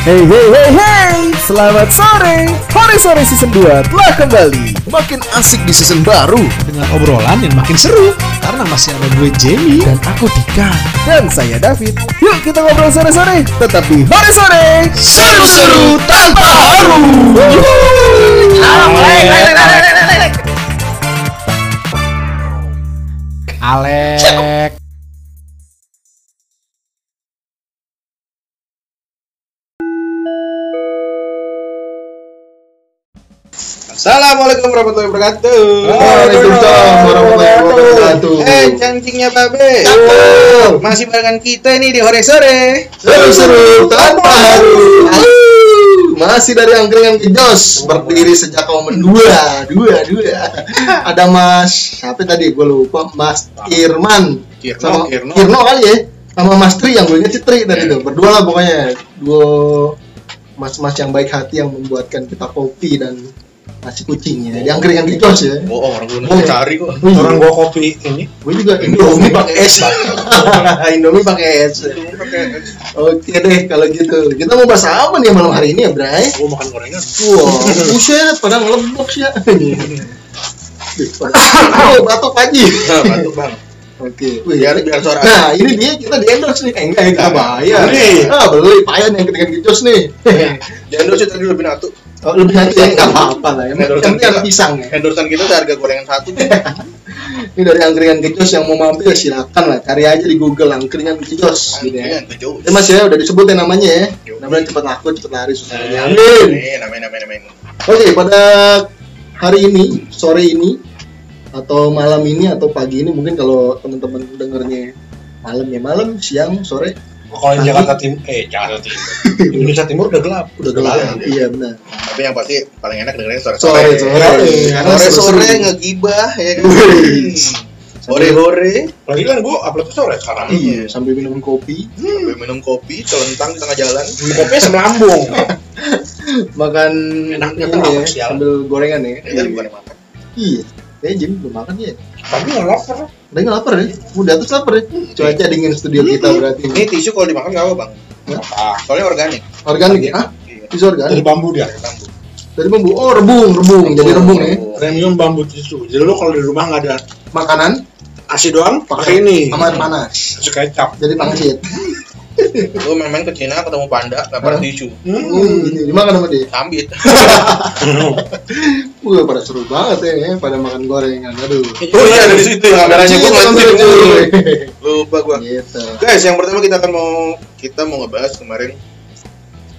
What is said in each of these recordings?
Hey hey hey hey, selamat sore. Hari sore season 2 telah kembali. Makin asik di season baru dengan obrolan yang makin seru karena masih ada gue Jamie Dan aku Dika dan saya David. Yuk kita ngobrol sore-sore. Tetap di Hari Sore. seru-seru tanpa haru. Alek Assalamualaikum warahmatullahi wabarakatuh. Waalaikumsalam warahmatullahi wabarakatuh. Eh, cangcingnya babe. Cakep. Masih barengan kita nih di sore sore. Seru-seru tanpa haru. Masih dari angkringan ke Jos berdiri sejak momen dua, dua, dua. Ada Mas, siapa tadi? Gue lupa. Mas Irman. Kirno, sama Kirno. Kirno kali ya. Sama Mas Tri yang gue inget si Tri tadi tuh. Berdua lah pokoknya. Dua mas-mas yang baik hati yang membuatkan kita kopi dan nasi kucingnya. Di angkringan ke Jos ya. Oh, orang gue Oh. cari kok. orang gua kopi ini Gue juga Indomie pakai es. Indomie pakai es. Oke deh kalau gitu. Kita mau bahas apa nih malam hari ini ya, Bray? gua makan gorengan Wah, buset, pada ngelembok sih ya. Oh, batuk. Nah, batuk bang. Oke. Wih, Biar biar suara. Nah, ini dia kita di endorse nih. Eh, enggak, kita bayar. Beli. Ah, beli. Payan yang ketika gijos nih. Dulu sih tadi lebih natu. Oh, lebih nanti ya enggak apa-apa lah. Yang Endorse penting ada pisang ya. Endorsean kita seharga gorengan satu. Ini dari angkringan gejos yang mau mampir silakan lah. Cari aja di Google angkringan gejos gitu ya. Angkringan ke jauh. Ya Mas ya udah disebut ya namanya ya. Namanya cepet laku, cepet lari, susah Amin. Amin. Amin, amin, amin, amin. Oke, pada hari ini, sore ini atau malam ini atau pagi ini mungkin kalau teman-teman dengernya malam ya malam, siang, sore kalau di Jakarta Timur eh Jakarta Timur Indonesia Timur udah gelap udah gelap. Ya. Iya benar. Tapi yang pasti paling enak dengerin sore Sore, sore. Sore sore ngegibah ya kan. Wih. Sore sore. lagi kan gua upload tuh sore sekarang Iya, sambil minum kopi, Sambil minum kopi, celentang di tengah jalan. kopinya semelambung makan Enaknya ini ya, sambil gorengan ya. Tadi bukan yang makan. Iya. Kayaknya Jim belum makan ya. tapi nggak lapar Udah nggak lapar ya? Udah terus lapar ya? Cuaca dingin studio kita berarti. Ini tisu kalau dimakan nggak apa bang? apa Soalnya organik. Organik ya? Ah, Iya. tisu dari organik. bambu dia Bambu. Dari bambu. Oh, rebung, rebung. Jadi rebung ya. premium bambu tisu jadi lu kalau di rumah nggak ada Makanan asi doang pakai ini sama air panas. kasih kecap Jadi pangsit. Lu main-main ke Cina ketemu panda, nggak Hah? tisu. Hmm, gitu. Dimakan sama dia. Sambit. Wah, pada seru banget ya, pada makan gorengan. Aduh. Oh iya dari situ ya kameranya gua Iya, ngeliat iya, iya. Lupa gua. Gitu. Guys, yang pertama kita akan mau kita mau ngebahas kemarin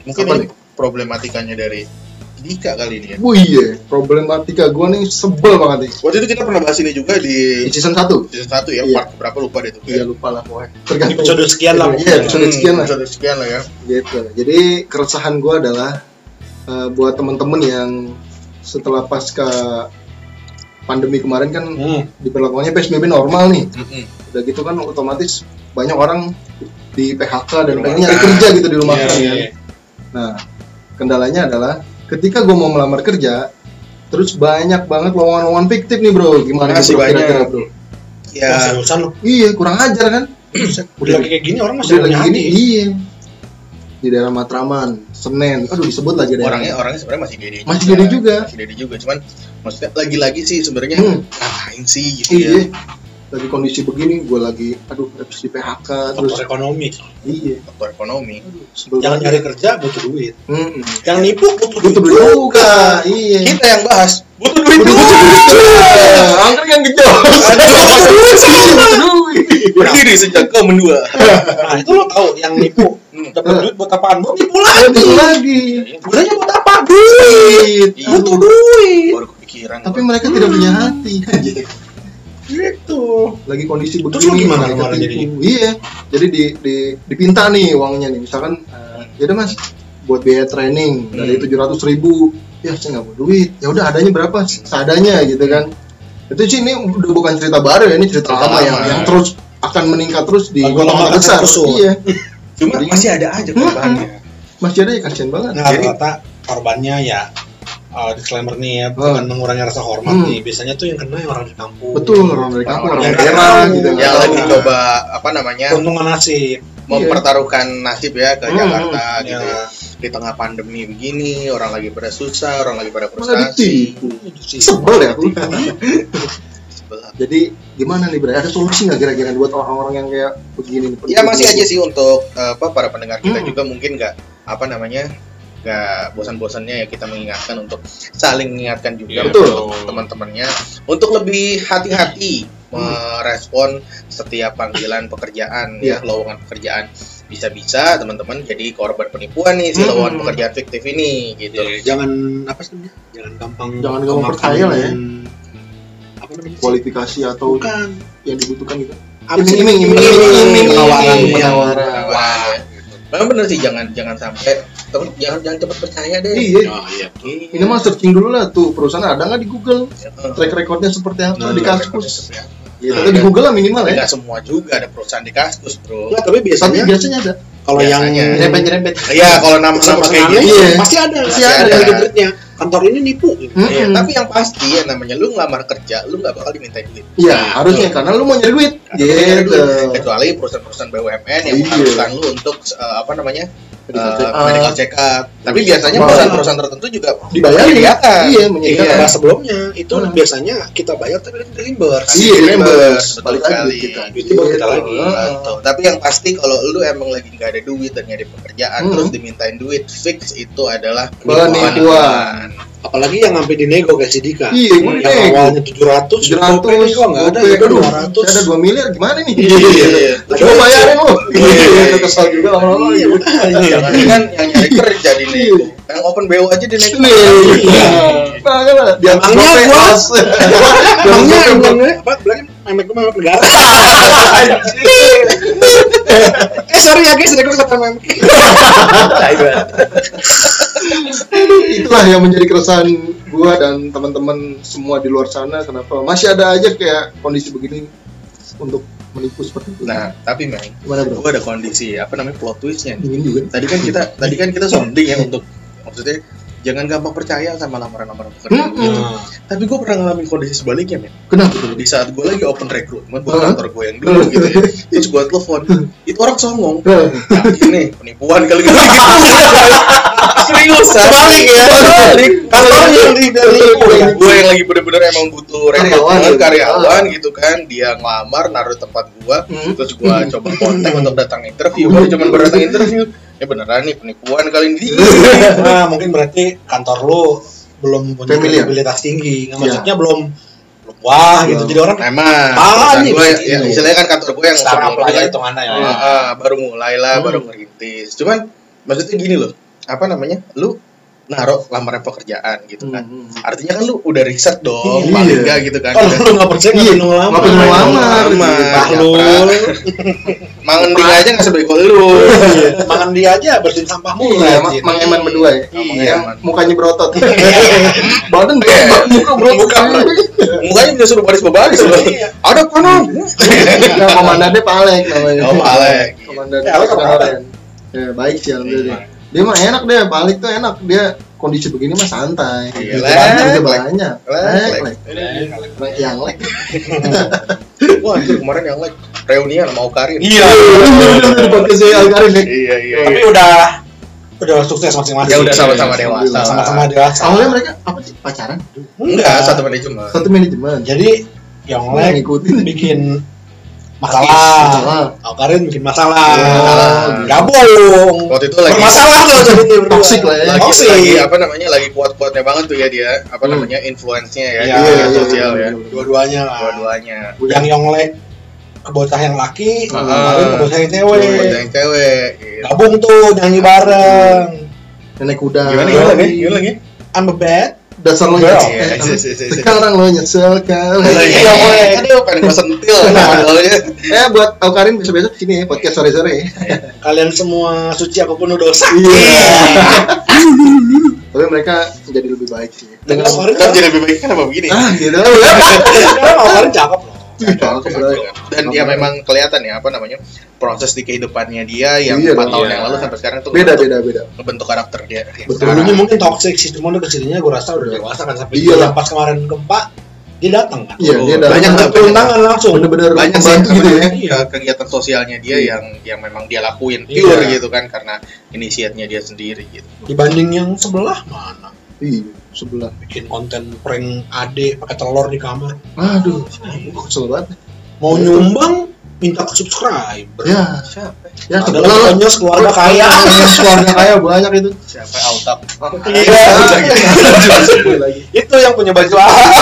mungkin ini problematikanya dari Dika kali ini ya. Wih, iya. Problematika gua nih sebel banget nih. Waktu itu kita pernah bahas ini juga Di di season 1. season 1 ya, Iya. part berapa lupa deh tuh. Iya, lupa lah pokoknya. Tergantung. episode sekian lah Iya, episode sekian lah. Episode sekian lah ya. gitu jadi keresahan gue adalah eh, buat temen-temen yang setelah pasca pandemi kemarin kan hmm. diberlakukannya psbb normal nih Mm-mm. udah gitu kan otomatis banyak orang di PHK dan pengen nyari kan. kerja gitu di rumah Iya, kan iya. nah kendalanya adalah ketika gue mau melamar kerja terus banyak banget lowongan-lowongan fiktif nih bro. Gimana banyak. kira-kira bro? Ya, seriusan lu. Iya kurang ajar kan? Udah lagi kayak gini orang masih udah lagi gini iya. Di daerah Matraman Senen. Aduh disebut lagi daerah orangnya orangnya sebenarnya masih gede Masih gede juga. masih gede juga cuman maksudnya lagi-lagi sih sebenarnya Hmm. ngapain sih gitu iya. ya lagi kondisi begini gue lagi aduh habis di PHK terus faktor ekonomi. Iya. Faktor ekonomi. Sebel jangan nyari kerja butuh duit. Mm-mm. yang nipu butuh butuh duit juga. iya. Kita yang bahas. Butuh duit butuh duit juga. Angker yang gejol. Butuh duit berdiri sejak kau mendua. Nah itu lo tahu yang nipu. Hmm. dapat duit buat apaan? Buat nipu lagi. butuh lagi. Gunanya buat apa? Duit. Iya. butuh duit. Baru kepikiran. Tapi mereka tidak punya hati gitu. Lagi kondisi begini Terus lu gimana kemarin tipu. iya jadi di, di dipinta nih uangnya nih. Misalkan eh, ya udah mas buat biaya training dari Hmm. tujuh ratus ribu ya saya nggak mau duit. Ya udah adanya berapa? Seadanya gitu kan. Itu sih ini udah bukan cerita baru ya ini cerita, Cerita lama yang lama. yang terus akan meningkat terus di lama besar. iya. Cuma Jadi- masih ada aja korbannya. Masih ada ya kasihan banget. Nah Jadi- rata korbannya ya uh, disclaimer nih ya Hmm. bukan mengurangi rasa hormat Hmm. nih biasanya tuh yang kena yang orang di kampung betul orang dari kampung orang Yang daerah nggak tahu. gitu yang lagi coba apa namanya keuntungan nasib mempertaruhkan nasib ya ke Hmm, Jakarta ya. gitu ya di tengah pandemi begini orang lagi pada susah orang lagi pada frustasi. Sebel ya aku. Sebelah. Jadi gimana nih Bre? Ada solusi nggak kira-kira buat orang-orang yang kayak begini? nih? ya masih aja sih untuk apa para pendengar kita Hmm. juga mungkin nggak apa namanya nggak bosan-bosannya ya kita mengingatkan untuk saling mengingatkan juga Iya, betul. untuk teman-temannya untuk lebih hati-hati merespon setiap panggilan pekerjaan Iya. ya lowongan pekerjaan bisa-bisa teman-teman jadi korban penipuan nih si Hmm. lowongan pekerjaan fiktif ini gitu jangan apa sih namanya? jangan gampang Jangan gampang percaya lah ya. apa namanya Kualifikasi atau bukan yang dibutuhkan gitu. Iming-iming, iming-iming, penawaran Iya. penawaran. Memang bener sih jangan jangan sampai temen, jangan jangan cepat percaya deh. Iya. oh iya Iya. Ini mah searching dulu lah tuh perusahaan ada nggak di Google Heeh. track recordnya seperti apa Nah, di kasus. seperti apa. Ya, tapi di Google lah minimal ya. nggak semua juga ada perusahaan di kaskus bro. Nggak, tapi Tapi biasanya biasanya ada. kalau yang biasanya. nyerempet-nyerempet Iya kalau nama-nama kayak gitu. Iya. pasti ada Pasti pasti ada. ada kantor ini nipu gitu. Iya, Mm-mm. tapi yang pasti ya namanya lu ngelamar kerja, lu nggak bakal diminta duit. Iya, Nah, harusnya karena lu mau nyari duit. Gitu. duit. Kecuali perusahaan-perusahaan BUMN yang Iya. mengharuskan lu untuk eh, apa namanya Up. medical check up. Tapi biasanya Sama. perusahaan-perusahaan tertentu juga Dibayar menyediakan. Iya, Iya, menyediakan. karena sebelumnya itu Hmm. biasanya kita bayar tapi di reimburse. Iya, reimburse. Balik lagi kita. Itu baru kita lagi. Tapi yang pasti kalau lu emang lagi nggak ada duit dan nyari pekerjaan Hmm. terus dimintain duit fix itu adalah Penipuan. Apalagi yang sampai dinego kayak si Dika. Iya, yang nego. awalnya 700, 700 GoPay nego nggak ada, ya 200. saya ada 2 miliar gimana nih? Iya. Coba bayarin lu. Iya. Iya, kesal juga lama-lama. Iya. Jangan kan yang nyari kerja di nego. Yang open BO aja di nego. Iya. Nah, GoPay gua- as. Emangnya Di atas GoPay emangnya apa bilangnya memek gue memek negara. eh sorry ya guys, nego kata memek. Itulah yang menjadi keresahan gua dan teman-teman semua di luar sana kenapa masih ada aja kayak kondisi begini untuk menipu seperti itu. Nah, tapi memang gimana bro? gua ada kondisi apa namanya plot twistnya. juga. Tadi kan kita tadi kan kita sounding ya untuk maksudnya jangan gampang percaya sama lamaran-lamaran pekerjaan. Hmm, gitu. hmm. Tapi gue pernah ngalamin kondisi sebaliknya, men. kenapa tuh Di saat gue lagi open recruitment buat kantor gue yang dulu gitu ya. Terus gue telepon, itu orang songong. Nah, nih, penipuan kali gitu. Serius, Sebalik ya. Sebalik. Kantor yang di dari gue yang lagi bener-bener emang butuh karyawan, gitu. karyawan gitu kan. Dia ngelamar, naruh tempat gue. Hmm. Terus gue coba kontak untuk datang interview. Baru cuma baru datang interview. Ya beneran nih penipuan kali ini. Nah, mungkin berarti kantor lu belum punya Familiar. kredibilitas tinggi. Nggak, Iya. Maksudnya belum belum wah gitu. Jadi orang Emang, Apaan perusahaan nih gue, ya, gitu? istilahnya kan kantor gue yang startup lah ya kan, hitungannya ya. ah, ah, baru mulai lah, Hmm. baru ngerintis. Cuman maksudnya gini loh, apa namanya? Lu naruh lamaran pekerjaan gitu kan. Hmm. Artinya kan lu udah riset dong, Iya. paling enggak gitu kan. Kalau lu nggak percaya Iya, nggak perlu lama. nggak perlu lamar. Lama. Bahlul. Mangending aja nggak sebego lu. Makan dia aja bersihin sampah mulu. Iya. Mang Eman berdua ya. Iya. Mukanya berotot. Badan berotot, muka berotot. Muka Mukanya bisa suruh baris baris loh. Iya. Ada panon. Nah, komandannya Pak Alek namanya. Oh, Pak Alek. Komandan Alek. Ya, baik sih alhamdulillah. Dia mah enak deh, Alek tuh enak. Dia kondisi begini mah santai. Iya, Duit lek, banyak, lek. banyak. Lek, Lek, lek. Lek, Yang lek. Wah, anjir, kemarin yang like reunian sama Karin. Iya. Di podcast saya Alkarin ya. Iya, iya. Tapi udah udah sukses masing-masing. Ya udah sama-sama dewasa. Sama-sama dewasa. Awalnya mereka apa sih pacaran? Enggak, satu manajemen. Satu manajemen. Jadi yang lain ngikutin. bikin Masalah. masalah. Karin bikin masalah. Oh, Gabung. Waktu itu lagi Bermasalah tuh jadinya berdua. Toxic lah ya. lagi, Toxic. lagi apa namanya lagi kuat-kuatnya banget tuh ya dia apa Hmm. namanya influence-nya ya Iya, di media iya, sosial iya, ya iya. Dua-duanya lah. dua-duanya Yang Yonglek ke bocah yang laki, Ah. Karin ke bocah yang cewek. yang cewek gitu. Gabung tuh nyanyi bareng. Nenek kuda. gimana gimana lagi gimana lagi I'm a bad. Dasar lo nyesel. Iya, iya, iya. Sekarang lo nyesel kali. iya weh aduh pengen gue sentil Eh buat Alkarin besok-besok sini ya podcast sore-sore ya. Kalian semua suci aku penuh dosa. Iya. Tapi mereka jadi lebih baik sih. Dengan Karin kan jadi lebih baik kan apa begini Ah, gitu. Karena Karin cakep bro. dan ya memang kelihatan ya apa namanya proses di kehidupannya dia yang Iya empat tahun Iya. yang lalu sampai sekarang tuh Beda, beda, beda. ngebentuk karakter dia Betul. Dulunya mungkin toxic sih, cuma udah ke sininya gue rasa udah dewasa kan sampai Iya pas kemarin gempa dia datang kan Iya, dia datang. Banyak turun tangan langsung bener-bener banyak sih gitu ya. Iya. ke- kegiatan sosialnya dia yang yang memang dia lakuin Iya. pure gitu kan karena inisiatnya dia sendiri gitu. dibanding yang sebelah mana Iya, sebelah. bikin konten prank ade pakai telur di kamar Aduh, gua kesel banget. mau nyumbang minta ke subscriber Ya, Siapa? ya katanya keluarga kaya keluarga kaya banyak itu. Siapa Autap? Iya. lagi. itu yang punya baju Ya,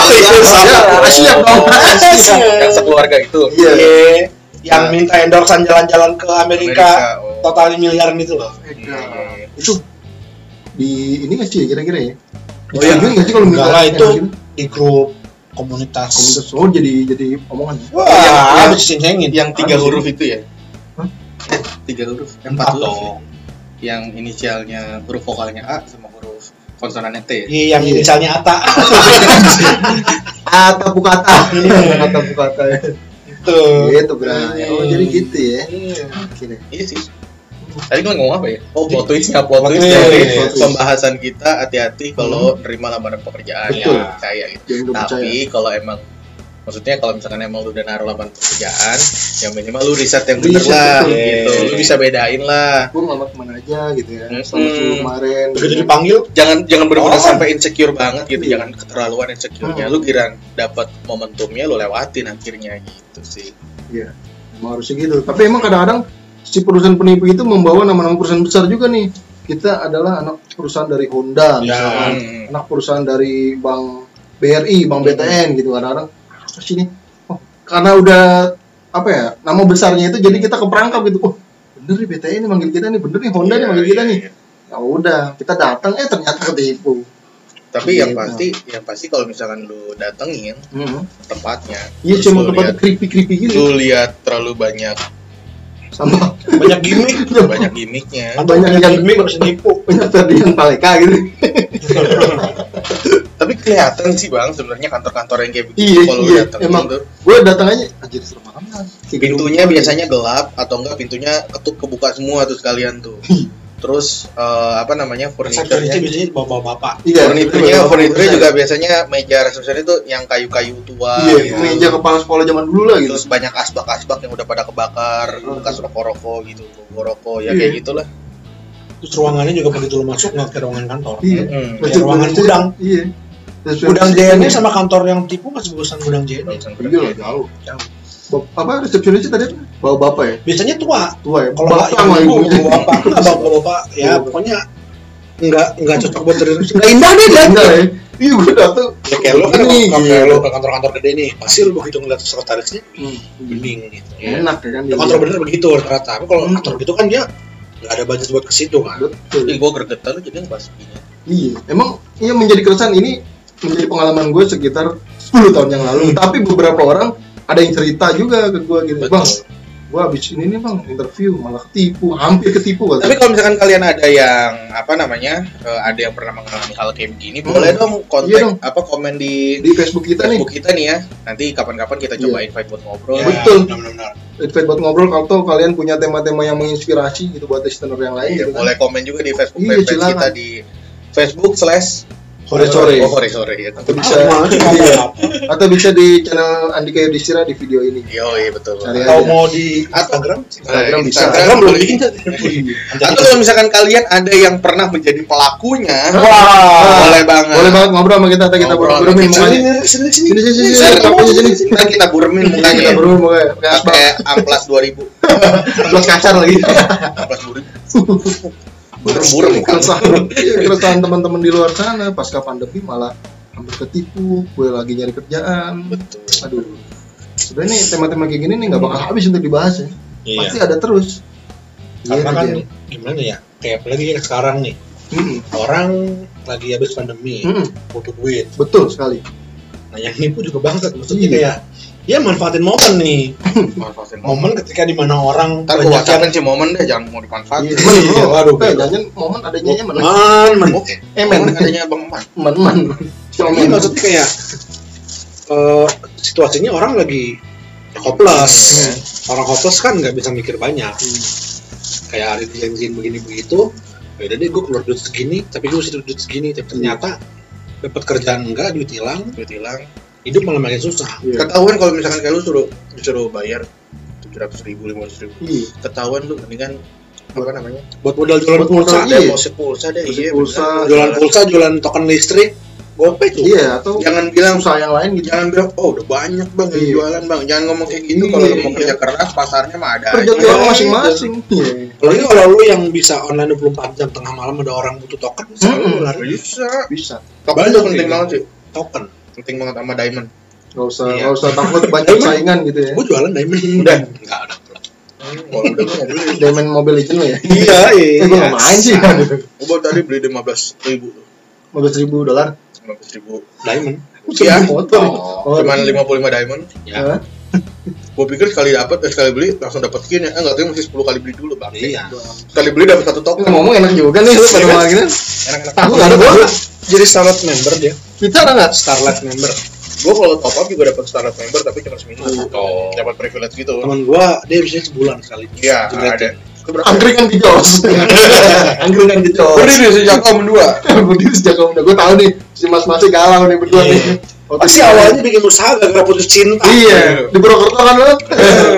siap dong. yang sekeluarga itu. Iya. Iya. yang minta endorsean jalan-jalan ke Amerika, oh. totalnya miliaran itu loh Iya. Itu di ini nggak sih ya kira-kira ya? Oh, iya. Nggak sih kalau minta Enggak lah, yang itu di grup komunitas, komunitas oh jadi jadi omongan. wah Yang- habis ceng-cengin Yang tiga Habis huruf itu ya? Hah? Eh, tiga huruf? Empat empat huruf ya? Yang inisialnya huruf vokalnya A sama huruf konsonannya T ya? iya yang Iya. inisialnya Ata Ata bukata. Ata bukata ya. itu Gitu berarti. Oh jadi gitu ya. Iya. Oke deh. Iya sih. Tadi gue ngomong apa ya? Oh, plot twistnya, plot Plot twist twist. twist. pembahasan kita hati-hati kalau nerima lamaran pekerjaan Betul. ya percaya gitu. Tapi kalau emang maksudnya kalau misalkan emang lu udah naruh lamaran pekerjaan, yang minimal lu riset yang bener Riset, lah betul. gitu. Lu bisa bedain lah. Gue ngelamar ke mana aja gitu ya. Hmm. Selama seminggu kemarin. begitu dipanggil Jangan jangan bener-bener Oh. sampai insecure banget gitu, Iya. jangan keterlaluan insecure-nya. Hmm. Lu kira dapat momentumnya lu lewatin akhirnya gitu sih. Iya. Emang harusnya gitu. Tapi emang kadang-kadang si perusahaan penipu itu membawa nama-nama perusahaan besar juga nih. Kita adalah anak perusahaan dari Honda, Ya. misalkan. Hmm. anak perusahaan dari Bank BRI, Bank BTN gitu kadang-kadang sih ini? Oh, karena udah apa ya nama besarnya itu jadi kita keperangkap gitu. Oh, bener nih BTN nih manggil kita nih, bener nih Honda nih Iya, manggil kita iya, nih. iya. Ya udah, kita datang eh ternyata ketipu. Tapi yang Gitu. pasti, yang pasti kalau misalkan lu datengin Hmm. tempatnya, Iya, terus cuma tempatnya lihat- creepy creepy gitu. lu lihat terlalu banyak Sama banyak gimmick banyak gimmicknya Banyak banyak yang- gimmick harus nipu banyak Ferdian Paleka gitu. tapi kelihatan sih bang sebenarnya kantor-kantor yang kayak begitu Iya, kalau iya, datang emang. tuh Gue datang aja anjir serem amat. Kayak pintunya gitu. biasanya gelap atau enggak pintunya ketuk kebuka semua tuh sekalian tuh terus eh, apa namanya resepsionisnya furniturnya biasanya bapak-bapak Iya, furniturnya itu furniturnya bener. juga biasanya meja resepsi itu yang kayu-kayu tua Iya, gitu. meja kepala sekolah zaman dulu lah gitu. terus banyak asbak-asbak yang udah pada kebakar Hmm. bekas rokok-rokok gitu rokok ya Iya. kayak gitulah terus ruangannya juga begitu lu masuk nggak ke ruangan kantor Iya. Hmm. Ruangan gudang. Iya. Terus gudang JNE sama kantor yang tipu masih bagusan gudang JNE Bagusan Iya lah, jauh. Apa resepsionisnya tadi? Bawa bapak ya? biasanya tua Tua ya? kalau Bapak yang sama ibu ibunya. bawa bapak nggak bawa bapak ya Iya. pokoknya nggak nggak cocok buat dari Nggak indah deh dia. Indah ya. Iya, gue datang. ya kayak lu kan Ini, kalau kayak lu ke kantor-kantor gede nih pasti lu begitu ngeliat sekretarisnya Hmm. bening gitu ya Enak ya kan? Ya, kantor bener begitu rata-rata tapi kalau kantor gitu kan dia nggak ada budget buat ke situ kan Betul. Gue gregetan jadi ngebahas begini Iya, emang iya menjadi keresahan ini menjadi pengalaman gue sekitar 10 tahun yang lalu. Tapi beberapa orang ada yang cerita juga ke gue gitu, Betul. bang, gue habis ini nih bang interview malah ketipu, hampir ketipu Tapi kan. kalau misalkan kalian ada yang apa namanya, eh, ada yang pernah mengalami hal kayak begini, Hmm. boleh dong kontak Iya dong. apa komen di Di Facebook kita nih, Facebook kita nih ya. Nanti kapan-kapan kita coba Iya. invite buat ngobrol. Ya, Betul. benar-benar invite buat ngobrol kalau tuh kalian punya tema-tema yang menginspirasi gitu buat listener yang lain Iya, gitu kan. boleh komen juga di Facebook Iya, kita di Facebook slash Sore-sore. Oh, sore sore ya. Atau Ah, bisa apa? atau bisa di channel Andika Yudhistira di video ini. Yo, iya betul. Cari Atau aja. mau di Instagram Instagram bisa. Instagram belum boleh. bikin Atau kalau misalkan kalian ada yang pernah menjadi pelakunya, Wah, boleh banget. boleh banget ngobrol sama kita, kita buremin kita. mukanya. sini sini Sini sini sini, sini, kita Kita mukanya. kita buremin mukanya. Pakai amplas 2000. plus kacar lagi. Amplas 2000. Kan. keresahan iya, keresahan teman-teman di luar sana pasca pandemi malah hampir ketipu gue lagi nyari kerjaan Betul. aduh sebenarnya nih tema-tema kayak gini nih nggak bakal habis untuk dibahas ya pasti iya ada terus karena Iya, kan iya. gimana ya kayak apalagi kayak sekarang nih Mm-mm. orang lagi habis pandemi Mm-mm. butuh duit betul sekali nah yang nipu juga bangsat maksudnya Iya. kayak dia manfaatin momen nih Manfaatin momen. momen ketika di mana orang Ntar yang whatsappin sih momen deh, jangan mau dimanfaatin. iya Iya, bro waduh, eh jangan momen adanya nya mana man man Oke. eh men adanya Bang Man. man man Ini maksudnya kayak eh, situasinya orang lagi hopeless. Hmm. Orang hopeless kan nggak bisa mikir banyak. Kayak hari dijanjiin begini begitu. Ya udah deh gue keluar duit segini, tapi gue mesti duit segini. Tapi ternyata dapat kerjaan enggak, duit hilang. Duit hilang. Hidup malah makin susah Iya. Ketahuan kalau misalkan kayak lu suruh disuruh bayar tujuh ratus ribu lima ratus ribu. Iya. Ketahuan lu mendingan apa namanya? buat modal jualan Buat pulsa modal, Iya. Deposit pulsa deh. Iya. pulsa, bener. jualan pulsa jualan token listrik gopay tuh Iya, atau Jangan bilang usaha yang lain gitu. jangan bilang oh udah banyak bang Iya. jualan bang jangan ngomong kayak gitu Iya, kalau lu mau iya. kerja keras pasarnya mah ada Kerja aja. di orang masing-masing. Iya. apalagi kalau lu yang bisa online 24 jam tengah malam ada orang butuh token bisa Hmm. lu lari bisa Bisa. token Banyak penting banget sih token penting banget sama diamond Gak usah, Iya. gak usah takut banyak saingan gitu ya. gue jualan diamond Udah? ada nggak beli Diamond Mobile Legends lo ya. iya Eh, gue main sih. Gua baru tadi beli lima belas ribu Lima ribu dolar. lima belas ribu diamond Iya. Motor. Oh. cuman lima puluh lima diamond ya Gua pikir sekali dapat eh, sekali beli langsung dapat skin ya enggak tahu mesti 10 kali beli dulu bang iya sekali beli dapat satu token ngomong enak juga nih lu pada malah gini. enak-enak Aku gak ada bola. jadi starlight member dia Kita ada nggak? starlight member gua kalau top up juga dapat startup member tapi cuma seminggu Oh. dapat privilege gitu teman gua dia bisa sebulan sekali iya ada Angkringan di Jos. Angkringan di Jos. berdiri sejak kaum dua Berdiri sejak kamu udah. Gue tahu nih si Mas Masnya galau nih berdua Iya. nih. Pasti awalnya bikin usaha gara-gara putus cinta Iya. Di Purwokerto kan lu.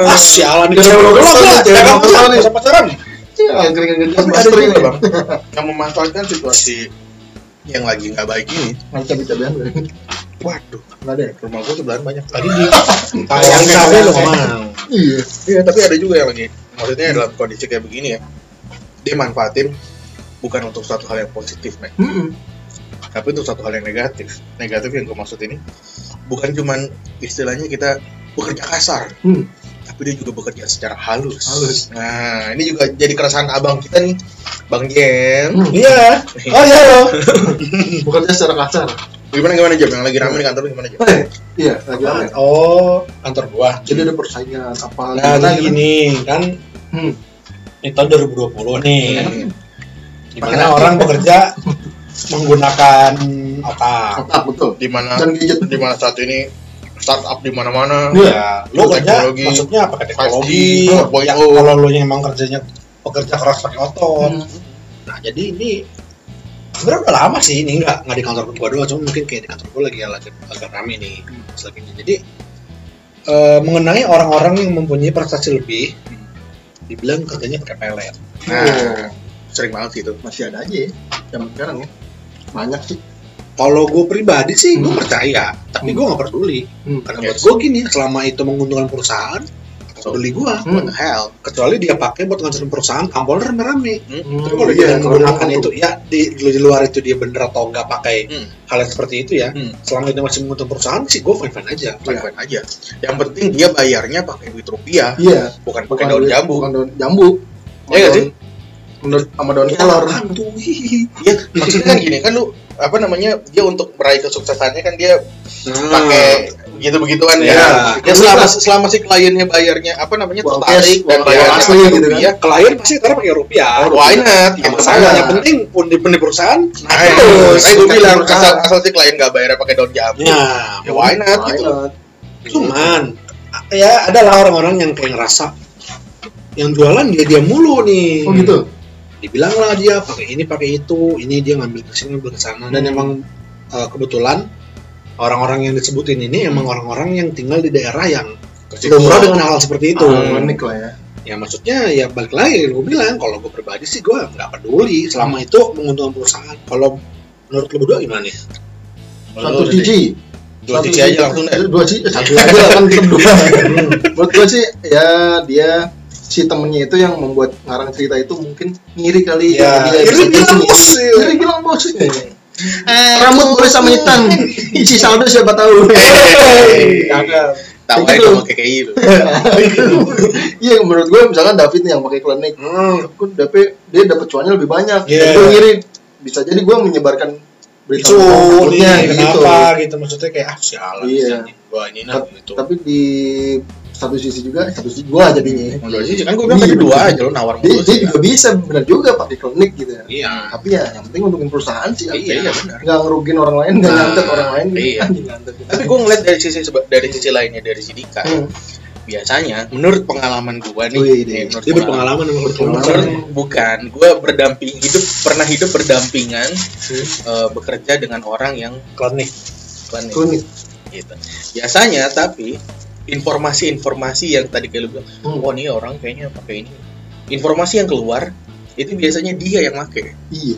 ah sialan lu lah jangan pacaran nih. usah pacaran di tapi ada Mastering juga nih. bang yang memanfaatkan situasi yang lagi nggak baik ini Macam cabean gue. waduh Nggak ada ya? rumah gua sebelahan banyak tadi di Tayang cabe lu cabe. mau Iya. Iya, tapi ada juga yang lagi maksudnya dalam kondisi kayak begini ya. Dia manfaatin bukan untuk suatu hal yang positif, Mek. Tapi untuk suatu hal yang negatif. Negatif yang gue maksud ini bukan cuman istilahnya kita bekerja kasar, Hmm. tapi dia juga bekerja secara halus. Halus. Nah, ini juga jadi keresahan abang kita nih, Bang Jem. Hmm. iya oh iya lo Bukan dia secara kasar. Gimana gimana Jem? Yang lagi rame di kantor gimana Jem? Eh, Iya, lagi rame. oh kantor gua Jadi ada persaingan apa nah gimana gitu. gini kan Hmm. ini tahun 2020 nih Hmm. di mana orang bekerja menggunakan otak Otak betul. Di mana di mana saat ini startup di mana-mana. Iya. ya lo kerja Teknologi. maksudnya 5G, teknologi 4.0. ya, kalau lo yang emang kerjanya pekerja keras pakai otot Hmm. nah jadi ini sebenarnya udah lama sih ini nggak nggak di kantor gua doang cuma mungkin kayak di kantor gua lagi lagi agak rame nih selagi ini jadi eh, mengenai orang-orang yang mempunyai prestasi lebih dibilang kerjanya pakai pelet Nah, sering banget sih itu. Masih ada aja ya. Zaman sekarang ya. Banyak sih. kalau gue pribadi sih gue Hmm. percaya tapi Hmm. gue nggak peduli Hmm. karena Yes. buat gue gini selama itu menguntungkan perusahaan So, peduli gue Hmm. What the hell? kecuali dia pakai buat ngancurin perusahaan tampolnya rame-rame Hmm, tapi kalau dia kalau menggunakan itu ya di, di luar itu dia bener atau nggak pakai Hmm. hal yang seperti itu ya Hmm. selama itu masih menguntungkan perusahaan sih gue fine fine aja Fine-fine aja. Yang penting dia bayarnya pakai duit rupiah, Iya. bukan pakai daun jambu. Bukan daun jambu. Iya nggak sih? Menurut sama daun kelor. Hihihi. Iya, maksudnya kan gini kan lu apa namanya dia untuk meraih kesuksesannya kan dia Nah, pakai gitu begituan Iya. ya. Ya selama selama si kliennya bayarnya apa namanya Uang tertarik dan bayarnya asli gitu kan. klien pasti ntar pakai rupiah why not? Gitu masalah kan. yang penting pundi pundi perusahaan Nah, terus. saya gue Bukan bilang perusahaan. asal asal si klien nggak bayarnya pakai daun jambu, ya ya why not Why gitu. not? cuman ya adalah orang-orang yang kayak ngerasa yang jualan dia dia mulu nih Oh gitu. Dibilang lah dia pakai ini pakai itu ini dia ngambil ke sini ngambil ke sana dan Hmm. emang uh, kebetulan orang-orang yang disebutin ini emang orang-orang yang tinggal di daerah yang lumrah dengan hal seperti itu Ah, unik lah ya. ya maksudnya ya balik lagi gue bilang kalau gue pribadi sih gue nggak peduli selama itu menguntungkan perusahaan kalau menurut lo berdua gimana nih Satu siji. Dua sisi aja langsung deh. Dua siji. Satu aja kan dua. Menurut gue sih ya dia si temennya itu yang membuat ngarang cerita itu mungkin ngiri kali Ya, dia iri bisa bilang gitu. bos. Iri bilang bos. Rambut boleh sama hitam. Isi saldo siapa tahu. Cakep. Tahu Kayak aja gitu. kalau kayak kayak gitu. Iya menurut gue misalkan David nih yang pakai klinik, hmm. gue dapet dia dapat cuannya lebih banyak. Iya. Gue ngiri bisa jadi gue menyebarkan berita itu takutnya nih kenapa gitu maksudnya kayak ah sialan Iya. gua ini nah gitu Tapi di satu sisi juga satu sisi gue jadinya. Dua sisi kan gue bilang tadi Iya, dua betul. aja lo nawar Dia, mulu dia sih. juga bisa benar juga pakai klinik gitu ya. iya Tapi ya yang penting untukin perusahaan sih. Iya, iya benar. Nggak ngerugin orang lain, nggak nyantet orang lain. gitu. iya. Anjing nyantet gitu. Tapi gue ngeliat dari sisi dari sisi lainnya dari si Dika. Hmm. Biasanya menurut pengalaman gue nih, Wih, nih, dia. menurut dia pengalaman- berpengalaman Menurut- bukan, gue berdamping hidup pernah hidup berdampingan eh, bekerja dengan orang yang klinik klinik. Klinik. gitu. Biasanya tapi informasi-informasi yang tadi kayak lu bilang, Hmm. oh nih orang kayaknya pakai ini. Informasi yang keluar itu biasanya dia yang pakai, Iya.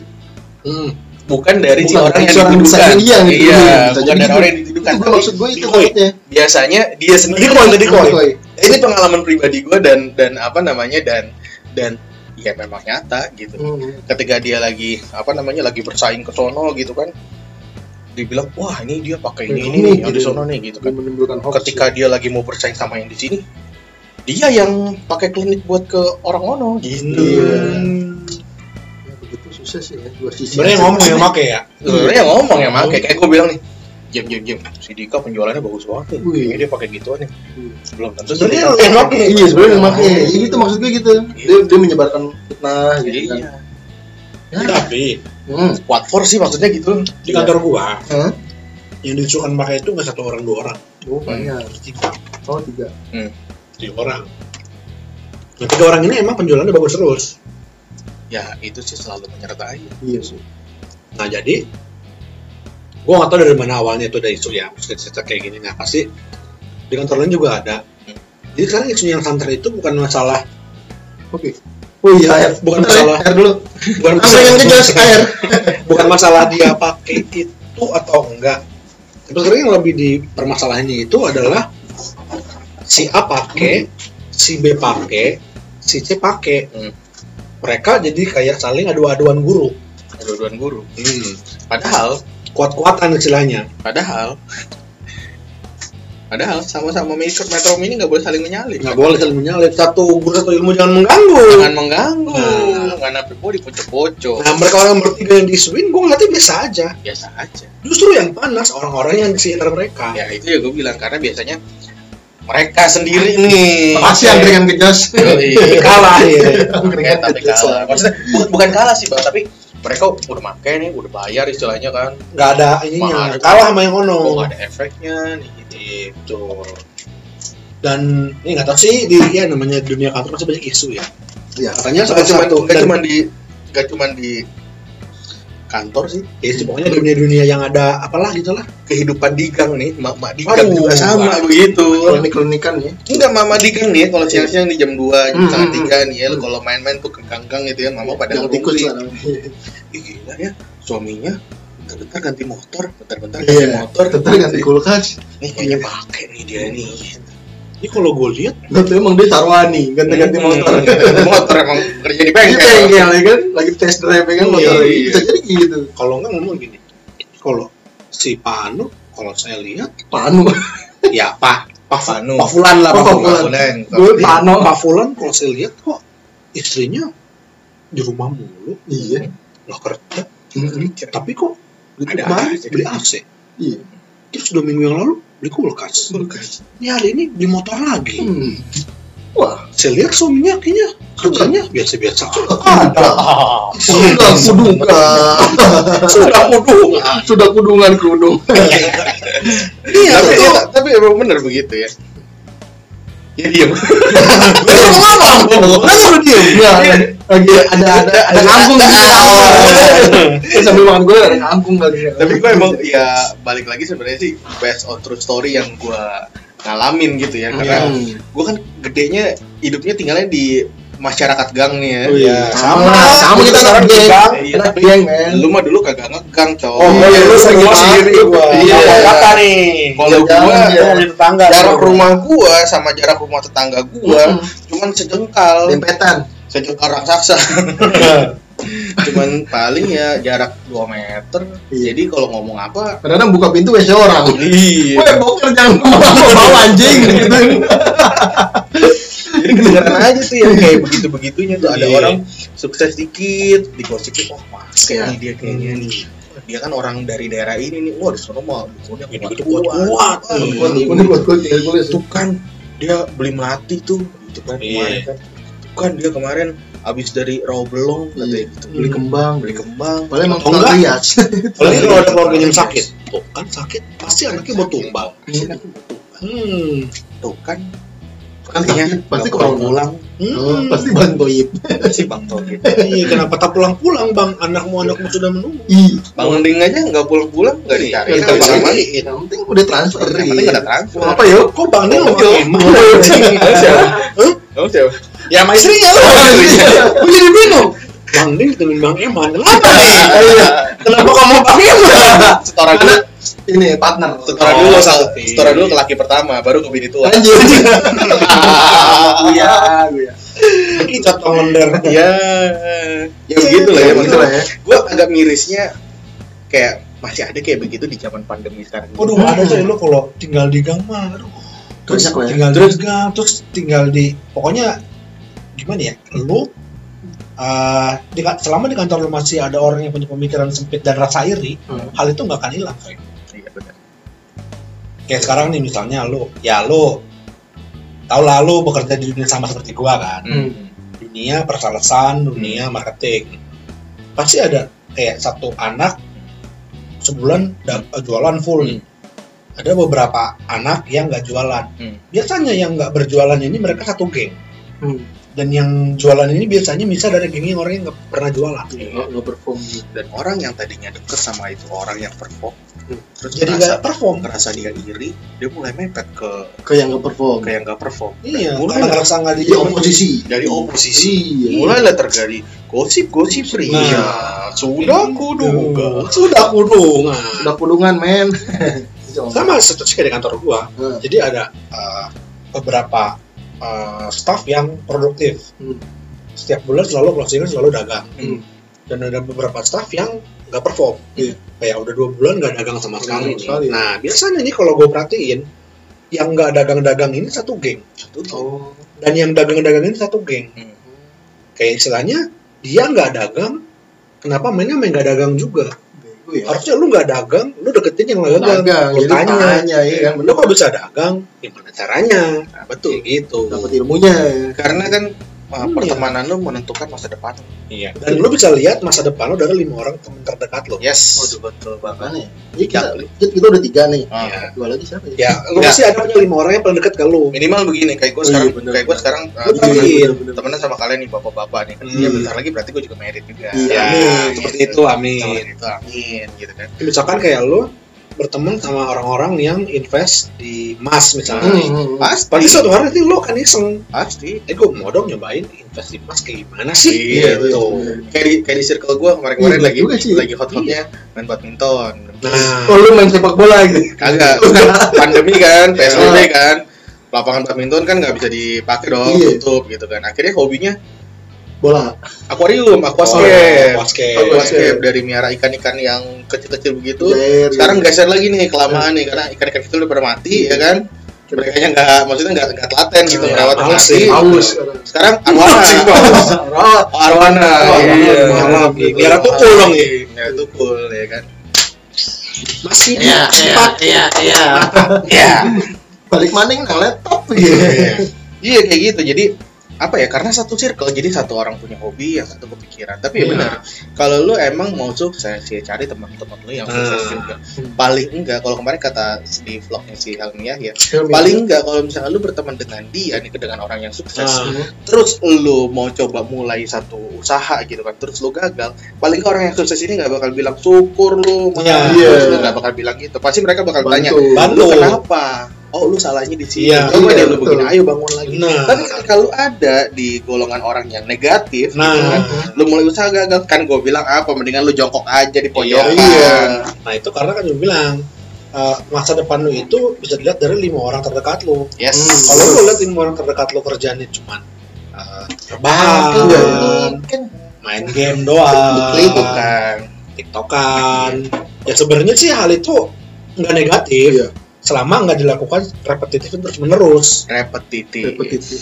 Hmm. bukan dari si Bukan orang yang dituduhkan. Iya. Bisa bukan jadi dari orang yang dituduhkan. Itu maksud gue itu takutnya. biasanya dia sendiri yang dikoi. Dikoi. Ini pengalaman pribadi gue dan dan apa namanya dan dan ya memang nyata gitu. Hmm. ketika dia lagi apa namanya lagi bersaing ke sono gitu kan dibilang wah ini dia pakai ini ini, Ini, nih, yang di gitu. sono nih gitu kan menimbulkan hoax. ketika dia lagi mau bersaing sama yang di sini dia yang pakai klinik buat ke orang ono gitu Iya. Hmm. Ya, begitu susah sih ya dua sisi. Sebenarnya ngomong yang make ya. sebenarnya yang ngomong ya make kayak gue bilang nih jam jam jam si Dika penjualannya bagus banget nih Wih. kayaknya dia pakai gituan nih belum tentu Sebenarnya yang make. Iya sebenarnya yang make. Ya, gitu maksud gue gitu. Dia dia menyebarkan fitnah gitu kan. Iya Ya. Tapi Hmm. what for sih maksudnya gitu di kantor gua Hah? yang disuruhkan pakai itu nggak satu orang dua orang, Oh banyak. tiga, Oh tiga. tiga orang. Nah, tiga orang ini emang penjualannya bagus terus. ya itu sih selalu menyertai Iya sih. Nah jadi gua nggak tahu dari mana awalnya itu ada isu ya, maksudnya cerita kayak gini. Nah pasti di kantor lain juga ada. Jadi sekarang isu yang santer itu bukan masalah Oke. Oh iya air. Bukan Bentar ya, masalah. Air dulu. bukan Langsung yang kejelas air. bukan masalah dia pakai itu atau enggak. Tapi sekarang yang lebih di permasalahannya itu adalah si A pakai, si B pakai, si C pakai. Hmm. Mereka jadi kayak saling adu-aduan guru. dua-duaan guru Hmm. padahal Kuat-kuatan istilahnya. Padahal Padahal sama-sama metro, metro mini nggak boleh saling menyalip. Nggak boleh saling menyalip. Satu guru satu ilmu jangan mengganggu. Jangan mengganggu. Nah. Nggak nape di pocok-pocok. Nah mereka orang bertiga yang disuin, gue ngeliatnya biasa aja. Biasa aja. Justru yang panas orang-orang yang di sekitar mereka. Ya itu ya gue bilang karena biasanya mereka sendiri nih. Pasti yang dengan kejos. Yoi. Kalah ya. Kayak tapi kalah. Maksudnya bukan, bukan kalah sih bang, tapi mereka udah make nih, udah bayar istilahnya kan. Nggak ada ininya. Ada. Kalah sama yang ono. Nggak ada efeknya nih gitu. Dan ini nggak tahu sih di ya namanya dunia kantor masih banyak isu ya. Iya. Katanya salah cuma satu cuma di nggak cuma di kantor sih ya sih, pokoknya dunia-dunia yang ada apalah gitulah. kehidupan di gang nih mak-mak di gang Aduh, juga sama Pak. begitu Klinik-klinikan ya. enggak mama di gang nih kalau siang-siang di jam 2 jam Hmm, setengah hmm, tiga nih ya kalau main-main tuh ke gang-gang gitu ya mama pada Yang tikus ngerumpi lah. gila ya suaminya bentar-bentar ganti motor bentar-bentar ganti Iya. motor Bentar ganti kulkas. nih kayaknya pakai nih dia nih Ini kalau gue lihat Berarti emang dia sarwani ganti-ganti Hmm, motor. ganti motor emang kerja di Di bengkel bengkel ya kan, lagi test drive ya kan Iya, motor. iya. Bisa jadi gitu. kalau nggak ngomong gini, kalau si Panu kalau saya lihat Panu. ya Pak Pak Panu. Pak Fulan lah Oh, Pak Fulan. Gue Pak Pano. Pak Fulan kalau saya lihat kok istrinya di rumah mulu Iya. nggak kerja tapi kok Ada beli AC Iya. terus dua minggu yang lalu beli kulkas ini hari ini beli motor lagi Hmm. Wah, saya lihat suaminya kayaknya kerjanya biasa-biasa ada. Sudah kuduga. sudah kudung Sudah kudungan kudung. iya tapi, tapi emang bener begitu ya ya diam Kan suruh diem. Enggak, lagi ada ada ada Eh, Sambil makan gue ada kangkung kali tapi gue emang ya balik lagi sebenarnya sih based on true story yang gue ngalamin gitu ya. Karena Hmm. gue kan gedenya hidupnya tinggalnya di masyarakat gang nih ya Oh iya. sama sama kita sekarang anak geng. gang. Iya, Anak tapi geng, men. lu mah dulu kagak ngegang cow oh iya lu semua sendiri gua Iya. Apa kata nih kalau Iya, gua Gua jadi tetangga jarak rumah gua sama jarak rumah tetangga gua cuman sejengkal Dempetan. sejengkal raksasa cuman paling ya jarak 2 meter Iya. jadi kalau ngomong apa Kadang-kadang buka pintu WC orang. iya boker jangan bawa bawa anjing gitu. kedengeran aja tuh yang kayak begitu begitunya tuh. Ada Iya. orang sukses dikit digosikin oh mas Iya. nih dia kayaknya nih. Dia kan orang dari daerah ini nih. Wah di sana mah dukunnya kuat Iya. Kuat, kuat, kuat, tuh kan dia beli melati tuh gitu kan Iya. kemarin kan. Tuh kan dia kemarin abis dari Rawabelong katanya gitu. Beli kembang. beli kembang. Emang Atau tukang enggak? rias. Apalagi kalau ada keluarganya yang sakit. Tuh kan sakit. Pasti anaknya mau tumbal hmm. Tuh kan kan sakit pasti nggak pulang pulang Oh, Hmm. pasti bantoib si bang Tohib Iya, kenapa tak pulang-pulang bang? Anakmu anakmu sudah menunggu. Ih, bang Mending aja nggak pulang pulang nggak dicari Nggak dicari. aman. yang penting udah transfer yang penting nggak ada transfer apa yuk Kok bang emang? Kamu siapa kamu siapa Ya sama istrinya lah. Gue jadi bingung. Bang Ding dengan Bang Eman. Kenapa nih? Kenapa kamu Bang Eman? setora dulu ini partner setora Oh, dulu sal setora dulu ke laki pertama baru ke bini tua anjir iya gue Ini contoh lender. ya ya begitu lah ya Ya, begitu lah ya. gue agak mirisnya kayak masih ada kayak begitu di zaman pandemi sekarang ini. Waduh, ada tuh lo kalau tinggal di gang mah. Aduh, banyak lah ya tinggal di gang, terus tinggal di pokoknya gimana ya? Lu eh, di, selama di kantor lu masih ada orang yang punya pemikiran sempit dan rasa iri, Hmm. hal itu nggak akan hilang. coy. Kayak sekarang nih misalnya lu, ya lu tahu lah lu bekerja di dunia sama seperti gua kan. Hmm. dunia persalesan, dunia marketing. Pasti ada kayak satu anak sebulan jualan full nih. Ada beberapa anak yang nggak jualan. Hmm. Biasanya yang nggak berjualan ini mereka satu geng. Hmm. Dan yang jualan ini biasanya bisa dari yang orang yang nggak pernah jualan. nggak nggak perform dan orang yang tadinya deket sama itu orang yang perform Hmm. terus Jadi ngerasa, nggak perform. ngerasa dia iri dia mulai mepet ke ke yang nggak perform ke yang nggak perform Iya, mulai ngerasa nggak dijawab. oposisi dari oposisi iya mulailah terjadi gosip-gosip pria Nah. sudah kuduga Sudah kudungan. udah pulungan men Sama seperti di kantor gua. Hmm. Jadi ada uh, beberapa uh, staff yang produktif. Hmm. Setiap bulan selalu closing selalu dagang. Hmm. Dan ada beberapa staff yang nggak perform. Iya. Kayak udah dua bulan nggak dagang sama sekali. sekali. Nah biasanya nih kalau gue perhatiin yang nggak dagang-dagang ini satu geng. oh Dan yang dagang-dagang ini satu geng. Hmm. Kayak istilahnya dia nggak dagang, kenapa mainnya main nggak dagang juga? Ya Harusnya lu nggak dagang, lu deketin yang nggak dagang. dagang Lu jadi tanya, tanya ya kan lu kok bisa dagang? Gimana caranya? Nah, betul Kayak gitu. dapat ilmunya karena kan uh, Iya. pertemanan lu menentukan masa depan Iya. Dan lu bisa lihat masa depan lu dari lima orang teman terdekat lu. yes Waduh. betul banget ya? Ini kita, Iya. kita, kita udah tiga nih. Ah. Iya. Dua lagi siapa ya? Ya, lu Nggak. pasti ada punya lima orang yang paling dekat ke lu. minimal begini kayak gue Oh, sekarang iya, bener. kayak gue sekarang uh, temenan sama kalian nih bapak-bapak nih kan Hmm. ya bentar lagi berarti gue juga merit juga Iya. Ya, Amin. seperti itu, amin. Seperti itu amin gitu kan Misalkan kayak lu berteman sama orang-orang yang invest di emas misalnya. Hmm, nih. hmm, hmm. pasti Pasti suatu hari nanti lu akan iseng. pasti Eh, gue mau dong nyobain invest di emas kayak gimana sih? Iya, gitu. kayak di kayak di circle gue kemarin-kemarin Iya, lagi juga sih. lagi hot-hotnya main badminton Nah, Oh lu main sepak bola gitu? kagak kan pandemi kan psbb kan lapangan badminton kan nggak bisa dipakai dong Iya. tutup gitu kan akhirnya hobinya Bola. akuarium Oh, aquascape aquascape. aquascape dari miara ikan-ikan yang kecil-kecil begitu Jair, sekarang geser lagi nih kelamaan nih karena ikan-ikan itu udah pada mati ya kan mereka nya nggak maksudnya nggak nggak telaten gitu Ya, merawat mati sih. Haus. sekarang arwana. Oh, arwana Arwana, iya. Miara tukul dong, ya. miara tukul ya kan masih Iya, iya, sempat. iya, iya. ya Balik maning nang laptop gitu. iya kayak gitu jadi apa ya karena satu circle jadi satu orang punya hobi yang satu kepikiran tapi ya Iya. benar kalau lu emang mau sukses ya cari teman-teman lu yang sukses Hmm. juga paling enggak kalau kemarin kata di vlognya si Helmi ya paling enggak kalau misalnya lu berteman dengan dia nih dengan orang yang sukses Nah, terus lu mau coba mulai satu usaha gitu kan terus lu gagal paling enggak orang yang sukses ini nggak bakal bilang syukur lu Iya. Terus lu nggak bakal bilang gitu pasti mereka bakal tanya Bantu. Bantu. lu kenapa oh lu salahnya di sini Iya. coba Iya, deh lu betul. begini ayo bangun lagi Nah. tapi ketika lu ada di golongan orang yang negatif Nah. gitu kan, lu mulai usaha gagal kan gue bilang apa mendingan lu jongkok aja di pojokan Iya. Nah itu karena kan gue bilang eh, masa depan lu itu bisa dilihat dari lima orang terdekat lu. yes Hmm. Kalau lu lihat lima orang terdekat lu kerjanya cuman rebahan, Iya. kan main game doang, itu kan tiktokan. Ya sebenarnya sih hal itu nggak negatif Iya. Selama nggak dilakukan repetitif terus menerus. repetitif Repetitif.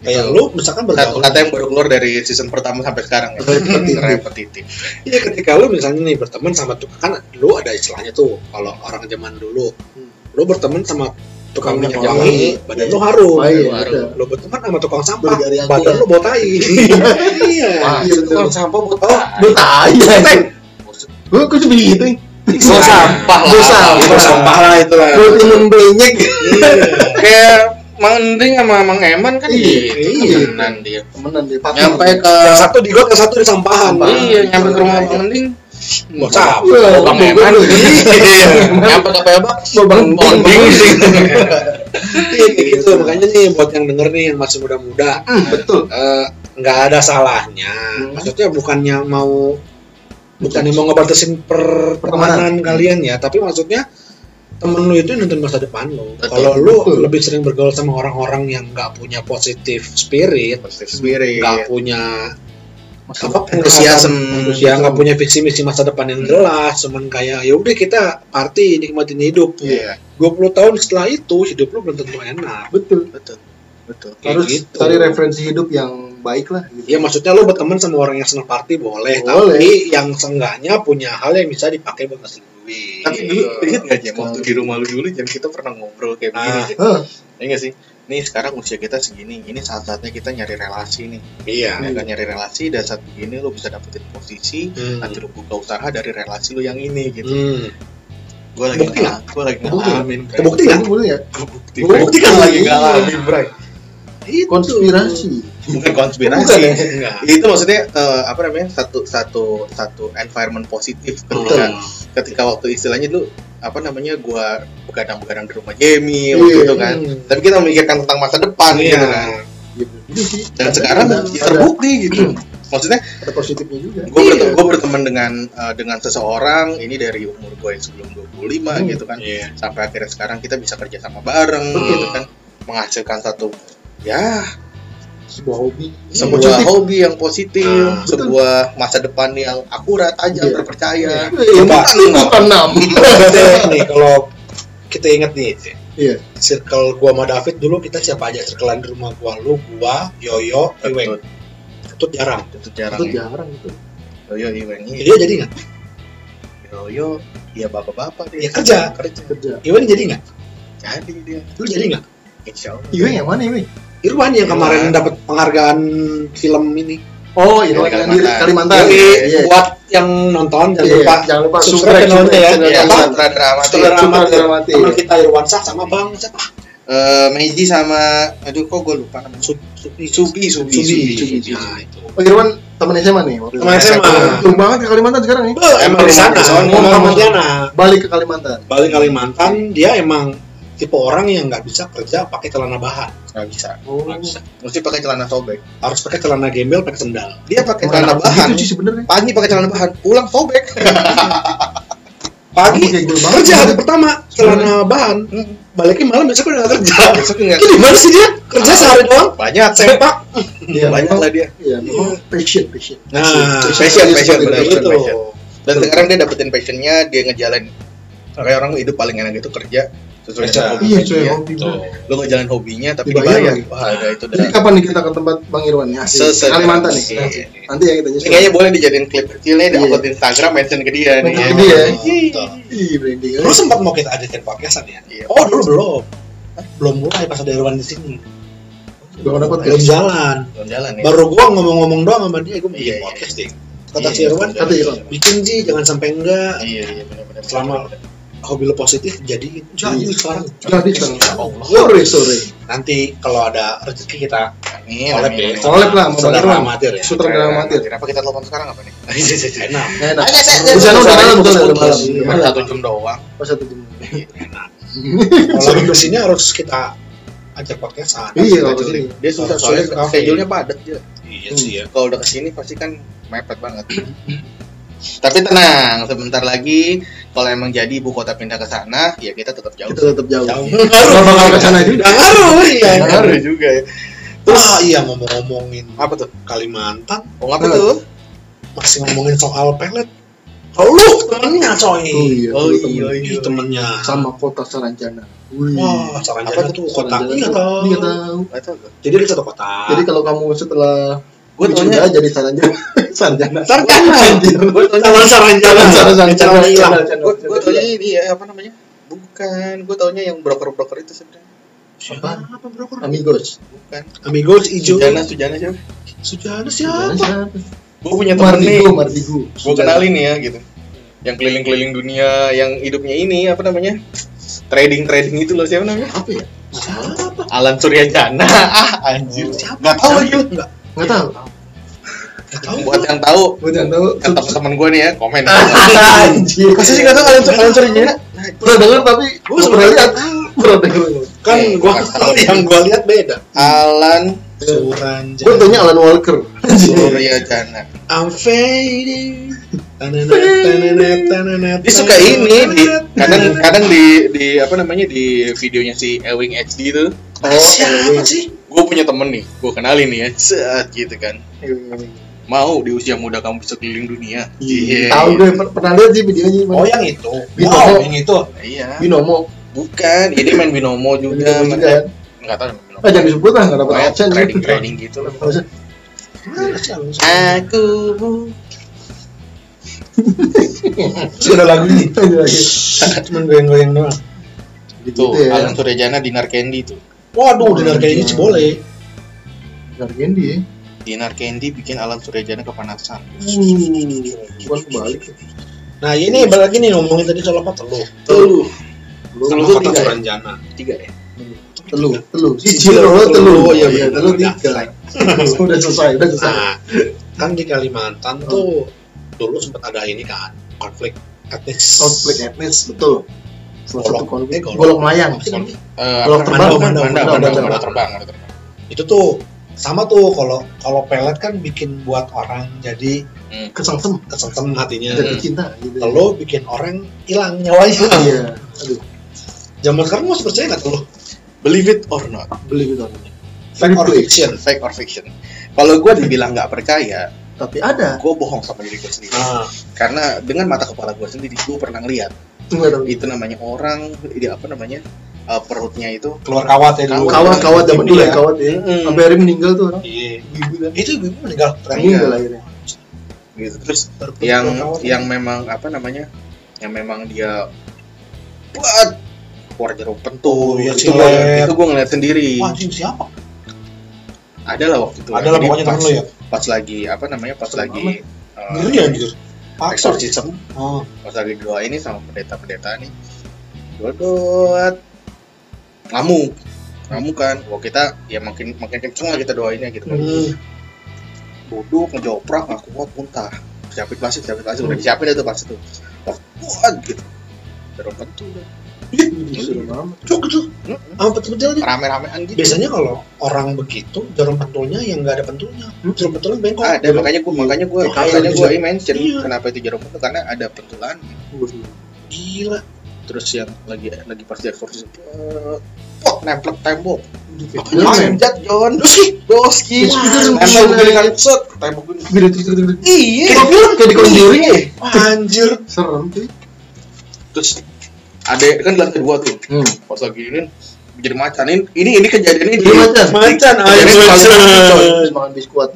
Kayak lu misalkan satu bergaul. kata yang baru keluar dari season pertama sampai sekarang ya Repetitif. repetitif Iya ketika lu misalnya nih berteman sama tukang kan lu ada istilahnya tuh kalau orang zaman dulu Hmm. lu berteman sama tukang minyak Tukang wangi badan Iya. lu harum Oh, iya, lu berteman sama tukang sampah badan ya. lu botai iya wah Iya, itu kan betul. sampah buat Oh, buta aja. Gue kok cuma gitu. Bawa sampah lah Bawa sampah. Sampah lah itu lah Gue timun benyek. Iya. kayak Mending sama Mang Eman kan Iya, gitu, iya. temenan dia. temenan dia partner. Nyampe ke yang satu di got yang satu di sampahan iya, nyampe ke rumah Bang Mending. Bocah. Wah, Bang Eman. Iya, nyampe ke Pebak. Bang Bonding sih. Iya kayak gitu makanya nih buat yang denger nih yang masih muda-muda Hmm, betul eh, nggak ada salahnya Hmm. maksudnya bukannya mau bukannya mau ngebatasin per pertemanan kalian ya tapi maksudnya temen lu itu nonton masa depan lu Betul, kalau lu betul. lebih sering bergaul sama orang-orang yang nggak punya positif spirit Spirit. nggak punya apa Enthusiasm. ya nggak punya visi misi masa depan yang jelas cuman kayak ya udah kita party nikmatin hidup Iya, 20 tahun setelah itu hidup lu belum tentu enak betul betul. Betul. Kayak harus gitu. cari referensi hidup yang baik lah gitu. Ya maksudnya lu berteman sama orang yang senang party boleh, Boleh. tapi yang seenggaknya punya hal yang bisa dipakai buat ngasih duit. Tapi dulu inget gak Jam waktu di rumah lu dulu Jam kita pernah ngobrol kayak begini Ah. Jam. Hah, Iya gak sih? Nih sekarang usia kita segini, ini saat-saatnya kita nyari relasi nih. Iya. Ya kan nyari relasi dan saat begini lu bisa dapetin posisi, Hmm. nanti lu buka usaha dari relasi lu yang ini gitu. Hmm. Gue lagi gue lagi ngalamin. Kebukti ya Kebukti. Kan lagi Iya. ngalamin, Bray. Itu. konspirasi Bukan konspirasi. Bukan ya? Itu maksudnya eh, apa namanya? Satu satu satu environment positif ketika Hmm. ketika waktu istilahnya dulu apa namanya gua begadang-begadang di rumah Jamie waktu Iya. itu kan. Tapi kita memikirkan tentang masa depan Iya. gitu kan. gitu Iya sih. Dan sekarang ya terbukti gitu. Maksudnya ada positifnya juga gue Iya. berteman, gua berteman dengan eh, dengan seseorang ini dari umur gue yang sebelum 25 Hmm. gitu kan. Iya. Sampai akhirnya sekarang kita bisa kerja sama bareng Betul. gitu kan. Menghasilkan satu ya sebuah hobi sebuah Positif. hobi yang positif, Ah, betul. sebuah masa depan yang akurat aja Iya. terpercaya. Eh, Coba. ini bukan enam Berarti nih kalau kita inget nih, iya circle gua sama David dulu kita siapa aja circlean di rumah gua, lu, gua, Yoyo, Iweng. Itu jarang. Itu jarang. itu ya. jarang itu Yoyo Iweng ini. Dia jadi nggak? Yoyo ya bapak-bapak Ya kerja. kerja. kerja Iwan jadi nggak? Jadi dia. Lu jadi nggak? Insya Allah. Iwe yang mana Iwe Irwan yang kemarin Irwan. dapat penghargaan film ini. oh Irwan yang di Kalimantan. Jadi iya buat yang nonton jangan Iya, lupa jangan lupa subscribe subscribe channelnya ya. Ya, amatir. Saudara amatir. Sutradara amatir. Teman kita Irwan Sah sama Bang siapa? Eh, Meiji sama aduh kok gue lupa namanya. Sub, Subi. Subi, Subi, Subi. Subi. Nah, itu. oh Irwan teman SMA nih waktu. Teman SMA. Jauh banget ke Kalimantan sekarang nih emang di sana, Pontianak. balik ke Kalimantan Balik Kalimantan, dia emang tipe orang yang nggak bisa kerja pakai celana bahan. Nggak bisa. oh Nggak bisa. Mesti pakai celana sobek. Harus pakai celana gembel, pakai sendal. Dia pakai celana Mana bahan. gitu sih sebenarnya Pagi pakai celana bahan, pulang sobek. Pagi banget. kerja hari pertama celana bahan, baliknya malam besok udah kerja. Besok nggak gimana sih dia? Kerja sehari doang, banyak. sepak. Iya, banyak lah dia. Iya, memang passion, passion. Nah, Passion, passion, benar, itu. passion. Dan sekarang dia dapetin passionnya, dia ngejalan. Kayak orang hidup paling enak itu kerja sesuai Kerja. hobi Iya, cuy, hobi. Lu ngejalan hobinya tapi Dibayar dibayar. lagi. Wah, ada itu Jadi dah. kapan nih kita ke tempat Bang Irwan ya? Asik. Kalimantan nih. Asik. Nanti ya kita nyusul. kayaknya boleh dijadiin klip kecilnya di Iya. upload di Instagram mention ke dia nih. Ke dia. Branding. Lu sempat mau kita ajakin podcastan ya? Iya. Oh dulu belum. Belum mulai pas ada Irwan di sini. Belum dapat Belum jalan. Belum jalan ya. Baru gua ngomong-ngomong doang sama dia, gua mau Iya, bikin iya. podcast deh. Kata Iya, si Irwan, iya. Kata Irwan. bikin sih jangan sampai enggak. Iya, iya benar-benar. Selama- hobi lo positif jadi jadi Iya. sekarang Jadi sekarang. Ya Allah. Sore, sore. nanti kalau ada rezeki kita Amin. Amin, ya. Collab lah saudara amatir ya Sutradara amatir. Apa kita telepon sekarang apa nih? enak Enak. Saya- Di sana udah malam, udah malam. Satu jam doang. Pas satu jam. kalau lagi ke sini harus kita ajak podcastan Iya, kalau ke sini. Dia susah soalnya schedule-nya padat dia. iya sih ya Kalau udah ke sini pasti kan mepet banget. Tapi tenang, sebentar lagi kalau emang jadi ibu kota pindah ke sana, ya kita tetap jauh. Kita tetap jauh. jauh Kalau bakal ke sana juga. Nggak ngaruh iya Nggak ngaruh. juga ya. terus ah, iya ngomong-ngomongin Apa tuh? Kalimantan Oh, apa tuh? masih ngomongin soal pelet oh, lu temennya coy Oh iya. Oh iya, iya. temennya Sama kota Saranjana. Wih. wah Apa Saranjana tuh? tuh kota iya tahu Iya tahu. Jadi di satu kota Jadi kalau kamu setelah Gue taunya, jadi Saranjana. Saranjana. Saranjana gue taunya, Calon Saranjana Calon Saranjana. Calon hilang gue gue taunya ini ya apa namanya? Bukan, gue taunya yang broker-broker itu sebenarnya. Apa? Apa broker? Amigos. Bukan. Amigos ijo. Sujana, Sujana siapa? Sujana Siapa? siapa? Gue punya temen nih, gue kenalin ya gitu. Yang keliling-keliling dunia, yang hidupnya ini apa namanya? Trading trading itu loh siapa namanya? Apa ya? Siapa? Alan Suryajana ah anjir Siapa? nggak tahu lagi lu Enggak. Nggak tahu. Enggak tahu. buat yang tahu Gue jangan tahu. yang teman-teman gue nih ya komen Anjir. masa sih nggak tahu Alan Sur- Alan Suryajana Pernah denger tapi gue pernah lihat. Pernah denger. Kan Eh, tahu. yang gua lihat beda. Alan Suranjana. Gue tanya Alan Walker. Suryajana I'm fading. Tananet, tananet, tananet, dia suka ini di kadang kadang di di apa namanya di videonya si Ewing HD itu Oh, siapa sih? gue punya temen nih gue kenalin nih ya set gitu kan mau di usia muda kamu bisa keliling dunia Iya. Tahu gue per- pernah lihat sih videonya. Oh, yang itu. Binomo. Wow, yang itu. iya Binomo. bukan ini main binomo juga Binomo juga kan. nggak tahu binomo Ah jangan disebut lah, nggak dapat absen. trading trading gitu sih Alun Suranjana? aku Sudah lagu ini. Cuman goyang-goyang doang. Gitu tuh ya. Alan Suryajana dinar candy tuh Waduh, dengar kayak ini boleh. Ya. dinar candy bikin Alan Suryajana kepanasan Uh, bukan kebalik. Nah, ini balik lagi nih ngomongin tadi soal apa telur. Telu. Lu Telu Sama tuh kota tiga ya? Suranjana. tiga ya telu, telu. Siji, Telu, telu. telu. Oh, iya, iya, bener. telu Udah tiga. Udah selesai, udah selesai. Nah, kan di Kalimantan tuh dulu sempat ada ini kan konflik etnis. Konflik etnis, betul. Golok. Eh, golok. Golok melayang. Eh, Kalau apa terbang, mandau, mandau, mandau, mandau terbang. Itu tuh sama tuh kalau kalau pelet kan bikin buat orang jadi Kesengsem. kesengsem hatinya. Jatuh cinta. Gitu. Telu bikin orang hilang nyawanya. Iya. Aduh, Zaman sekarang masih percaya nggak telu? Believe it or not, beli gitu. Fact or fiction? fake or fiction. Kalau gue dibilang nggak percaya, Tapi ada. gue bohong sama diri gue sendiri. Nah, Karena dengan mata kepala gue sendiri, gue pernah ngeliat Enggak tahu. itu namanya orang, ini apa namanya eh, perutnya itu keluar kawat ya dulu. Kawat, kawat zaman dulu ya, kawat ya. Mm. Sampai hari meninggal tuh orang. Iya. Kan. Itu ibu meninggal. Keren. Meninggal akhirnya. gitu. Terus Baru yang kawat. yang memang apa namanya, yang memang dia buat keluar jeruk pentul, Oh, iya, itu gue cilet. itu gue ngeliat sendiri. Wah, anjing siapa? Ada lah waktu itu. Ada lah pokoknya temen pas, lu ya. pas lagi apa namanya, pas Serem lagi eh, Ngeri anjir. Exorcism Oh. pas lagi doa ini sama pendeta-pendeta nih dodot ngamuk. Ngamuk kan? Wah kita ya makin makin kenceng lah kita doainnya gitu kan. Hmm. duduk ngejoprak nggak kuat muntah. Siapin plastik siapin plastik udah disiapin itu plastik tuh. Wah kuat gitu. Terus pentul Sudah lama. Cuk, cuk. Apa betul-betul rame-ramean gitu. Biasanya kalau orang begitu jarum pentulnya yang nggak ada pentulnya, jarum pentulnya bengkok. ada makanya gua makanya gua kayak makanya gua mention Iya. kenapa itu jarum pentul karena ada pentulan. Gila. terus yang lagi lagi pas dia eksorsis pot nempel tembok. Manjat John? Doski nempel kan set. Tembok gini iya. Kayak film, kayak di Conjuring ya. Anjir. Serem sih. terus ada kan di lantai dua tuh Hmm. pas lagi ini jadi macan ini ini, ini kejadian ini Iya, macan. Macan Jadi kalau- Habis makan biskuit.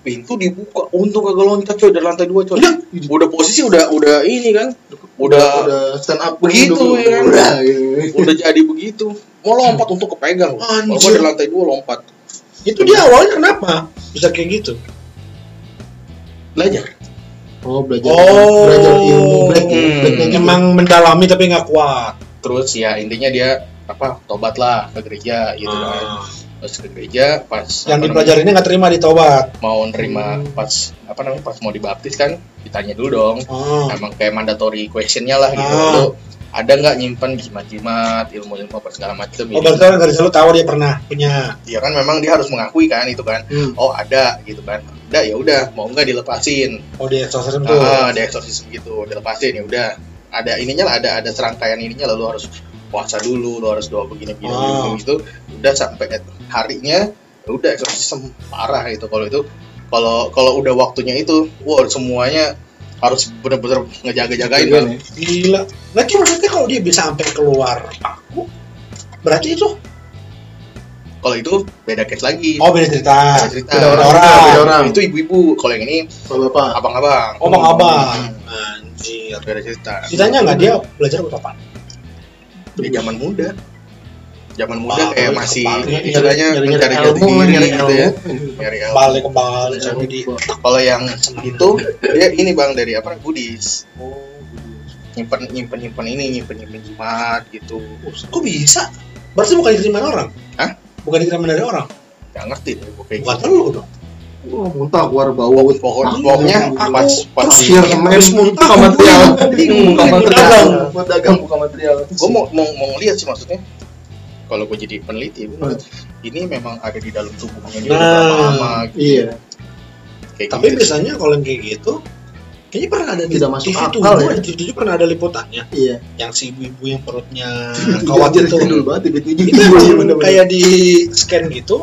pintu dibuka untung kagak loncat coy dari lantai dua coy Iya. udah posisi udah udah ini kan Udah, udah udah stand up Begitu, dulu. ya kan? Udah, gitu. udah jadi begitu mau lompat untuk kepegang Anjir. dari lantai dua lompat Itu dia awalnya kenapa bisa kayak gitu? belajar Oh, belajar. Oh. Belajar ilmu black. Hmm. Blacknya gitu. Emang mendalami tapi nggak kuat. terus ya intinya dia apa tobat lah ke gereja gitu kan Ah. terus ke gereja pas Yang dipelajarinnya nggak terima ditobat. mau nerima Hmm. pas apa namanya pas mau dibaptis kan ditanya dulu dong Oh. emang kayak mandatory questionnya lah gitu Ah. Ada nggak nyimpen jimat-jimat ilmu-ilmu apa segala macam Oh berarti orang dari selalu tahu dia pernah punya. ya kan memang dia harus mengakui kan itu kan Hmm. oh ada gitu kan udah ya udah mau nggak dilepasin Oh dia eksorsisme tuh. ah ada eksorsisme gitu dilepasin ya udah ada ininya lah ada ada serangkaian ininya lalu harus puasa dulu lu harus doa begini begini Ah. gitu udah sampai harinya ya udah eksorsisme parah gitu kalau itu kalau kalau udah waktunya itu wah semuanya harus bener-bener ngejaga-jagain kan. Gila. Lagi maksudnya kalau dia bisa sampai keluar paku, berarti itu kalau itu beda case lagi oh beda cerita. beda cerita Beda orang. orang. Beda orang. itu ibu-ibu kalau yang ini Bapak. abang-abang Oh bang abang. Hmm, Anjir. beda cerita Ditanya nggak dia belajar buat apa? di zaman muda zaman muda kayak masih istilahnya mencari jati diri gitu ya nyari ilmu. Balik kembali kalau yang itu dia ini bang dari apa Buddhis nyimpen nyimpen nyimpen ini nyimpen nyimpen jimat gitu Kok bisa? Berarti bukan diterima orang? Hah? bukan dikiramin dari orang nggak ngerti deh gue kayak bukan gitu lu dong Wah, muntah keluar bau. pokoknya pokoknya pas pas Terus muntah, buka material. Buka material. Dagang. Buat dagang buka material. gue mau mau mau ngeliat sih maksudnya kalau gue jadi peneliti ngeliat, ini memang ada di dalam tubuhnya dia Nah, lama gitu. Iya. kayak tapi gitu. biasanya kalau yang kayak gitu kayaknya pernah ada di Tidak masuk TV akal, ya. di TV pernah ada liputannya Iya. yang si ibu-ibu yang perutnya kawat Jadi itu jadul banget TV tujuh. itu kayak di scan gitu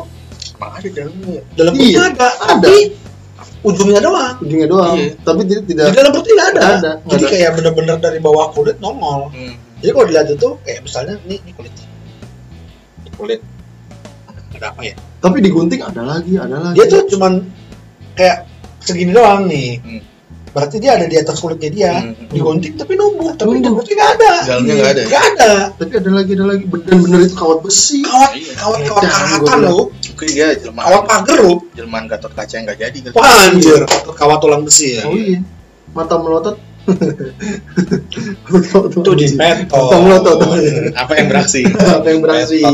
emang ada dalamnya dalam Iya, ada ada. tapi ujungnya doang ujungnya doang. Iya. Tapi tidak tidak di dalam perutnya nggak ada. Ada, jadi ada. kayak bener-bener dari bawah kulit nongol hmm. jadi kalau dilihat itu kayak misalnya nih ini kulit ini kulit ada apa ya tapi digunting ada lagi, ada lagi. dia tuh cuman kayak segini doang nih Hmm. Berarti dia ada di atas kulitnya dia Hmm. digunting tapi numbuh tapi Numbuh. perutnya nggak ada dalamnya nggak ada ya? nggak ada tapi ada lagi, ada lagi. Bener-bener itu kawat besi. kawat Iya. kawat kawat karatan lo Oke dia jelmaan kawat pagar lo jelmaan gatot kaca yang nggak jadi kan wah anjir kawat tulang besi ya Oh iya. Mata melotot. itu di peto Mata melotot. apa yang beraksi Apa yang beraksi?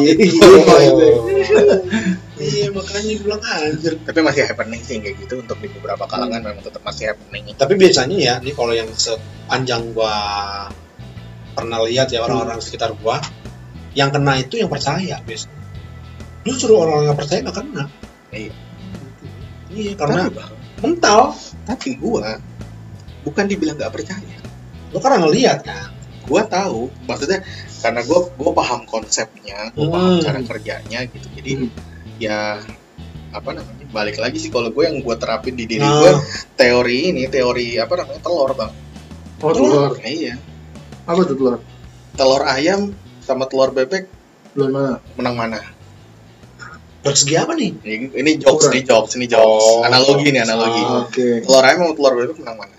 Iya. makanya gue bilang anjir. Tapi masih happening sih kayak gitu untuk di beberapa kalangan memang tetap masih happening. Tapi biasanya ya nih kalau yang sepanjang gua pernah lihat ya orang-orang sekitar gua yang kena itu yang percaya biasanya justru orang yang percaya nggak kena. Iya. iya karena tapi, mental. tapi gua bukan dibilang nggak percaya. Lo karena ngelihat kan? Gua tahu maksudnya karena gua gua paham konsepnya gua paham Hmm. cara kerjanya gitu. Jadi Hmm. Ya apa namanya balik lagi sih kalau gue yang gua terapin di diri Nah. gua teori ini teori apa namanya telur bang Oh, telur. Eh, iya Apa tuh telur? telur ayam sama telur bebek Telur mana? menang mana bersegi apa nih ini, ini jokes Kurang. ini jokes ini jokes Oh. analogi nih analogi Oh. Oke. telur ayam sama telur bebek menang mana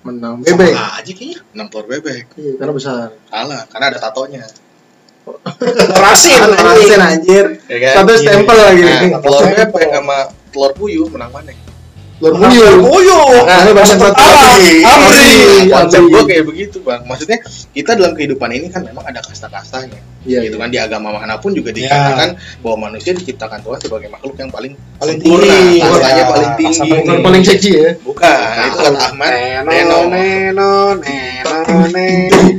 Menang sama bebek. aja kayaknya menang telur bebek Iya, karena besar. kalah karena ada tatonya rasin Rasen anjir. ya kan Satu stempel lagi. Nah, telur bebek sama telur puyuh menang mana Telur puyuh. Puyuh. Nah, ini bahasa Tentara. Amri. Amri. konsep gue kayak begitu bang maksudnya kita dalam kehidupan ini kan memang ada kasta-kastanya Iya, gitu iya. kan di agama mana pun juga Ya. dikatakan bahwa manusia diciptakan Tuhan sebagai makhluk yang paling Paling sempurna, tinggi. kastanya Ya, paling tinggi Bukan paling seksi ya. bukan itu kata Ahmad Neno, Neno neno, neno,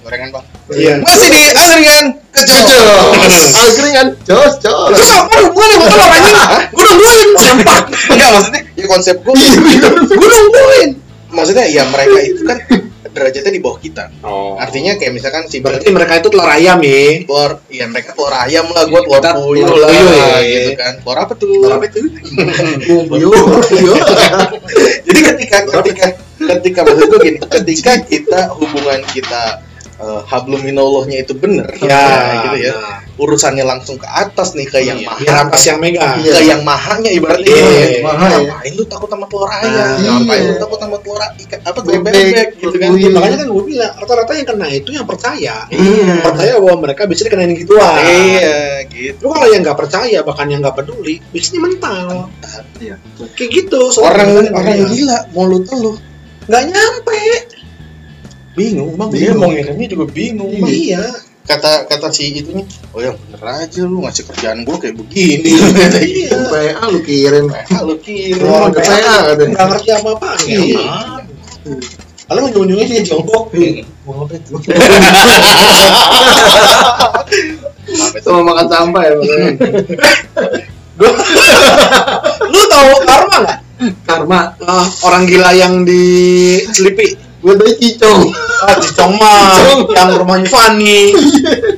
gorengan bang Iya. masih di angkringan kecil Jos. Angkringan. Jos, jos. Terus apa hubungannya sama telur anjing? Gue nungguin. Enggak maksudnya ya konsep gue Gue nungguin. maksudnya ya mereka itu kan derajatnya di bawah kita Oh. artinya kayak misalkan si Berarti mereka itu telur ayam ya. telur iya mereka telur ayam lah gua telur Kita puyuh telur lah ya. gitu kan telur apa tuh Telur apa itu? Puyuh, puyuh. jadi ketika ketika ketika maksud gue gini ketika kita hubungan kita eh, hablum minallahnya itu bener Ya, gitu ya nah. Urusannya langsung ke atas nih ke yang Iya, maha Biar atas yang megang. Iya. ke yang mahanya ibaratnya Iya, gitu ya. maha ya. ngapain lu takut sama telur ayam Nah, ngapain iya. lu takut sama telur ikan apa Bebek, bebek gitu kan puyuh. Makanya kan gue bilang rata-rata yang kena itu yang percaya. Iya. Percaya bahwa mereka bisa dikenain gituan. iya gitu Lu kalau yang nggak percaya bahkan yang nggak peduli, biasanya mental. Iya. Kayak gitu. orang orang gila mulut lu nggak nyampe. bingung bang dia Bingung. mau ngirimnya juga bingung. Iya. Kata kata si itunya oh yang bener aja lu ngasih kerjaan gua kayak begini Iya. PA lu kirim. Ah, lu kirim orang ke PA. Nggak ngerti apa-apa. Iya. Kalau ujung-ujungnya dia jongkok. Apa? Apa itu? Sama makan sampah ya. Lu tahu karma nggak? Karma. Ah, orang gila yang di Selipi. Gue bayi cicong. Ah, Cicong mah yang rumahnya Fanny.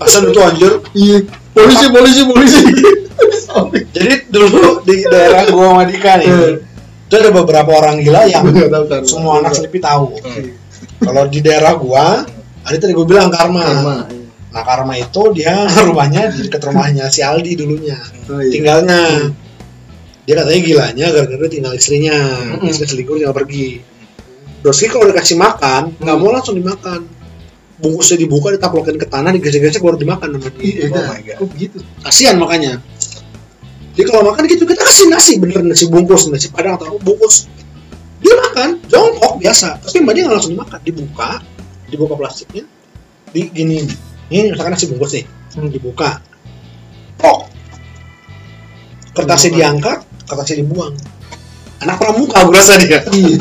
Asal itu anjir. Iya. Polisi, polisi, polisi. Jadi dulu di daerah gua sama Dika nih, itu ada beberapa orang gila yang karma. semua anak Selipi tahu. Hmm. Kalau di daerah gua, ada tadi gua bilang karma. Karma. Nah karma itu dia rumahnya di dekat rumahnya si Aldi dulunya. Oh, iya. Tinggalnya. Dia katanya gilanya gara-gara tinggal istrinya. Istri selingkuh tinggal pergi. Doski kalau dikasih makan, nggak mau langsung dimakan. Bungkusnya dibuka, ditaplokin ke tanah, digesek-gesek baru dimakan sama dia. Iya, Oh dah. my God. Kok begitu? Kasihan makanya. Dia kalau makan gitu kita kasih nasi bener nasi bungkus nasi padang atau bungkus. Dia makan jongkok biasa, tapi mbak dia nggak langsung dimakan, dibuka, dibuka plastiknya, di gini ini misalkan nasi bungkus nih Hmm. dibuka pok kertasnya diangkat kertasnya dibuang anak pramuka gue rasa dia Iya.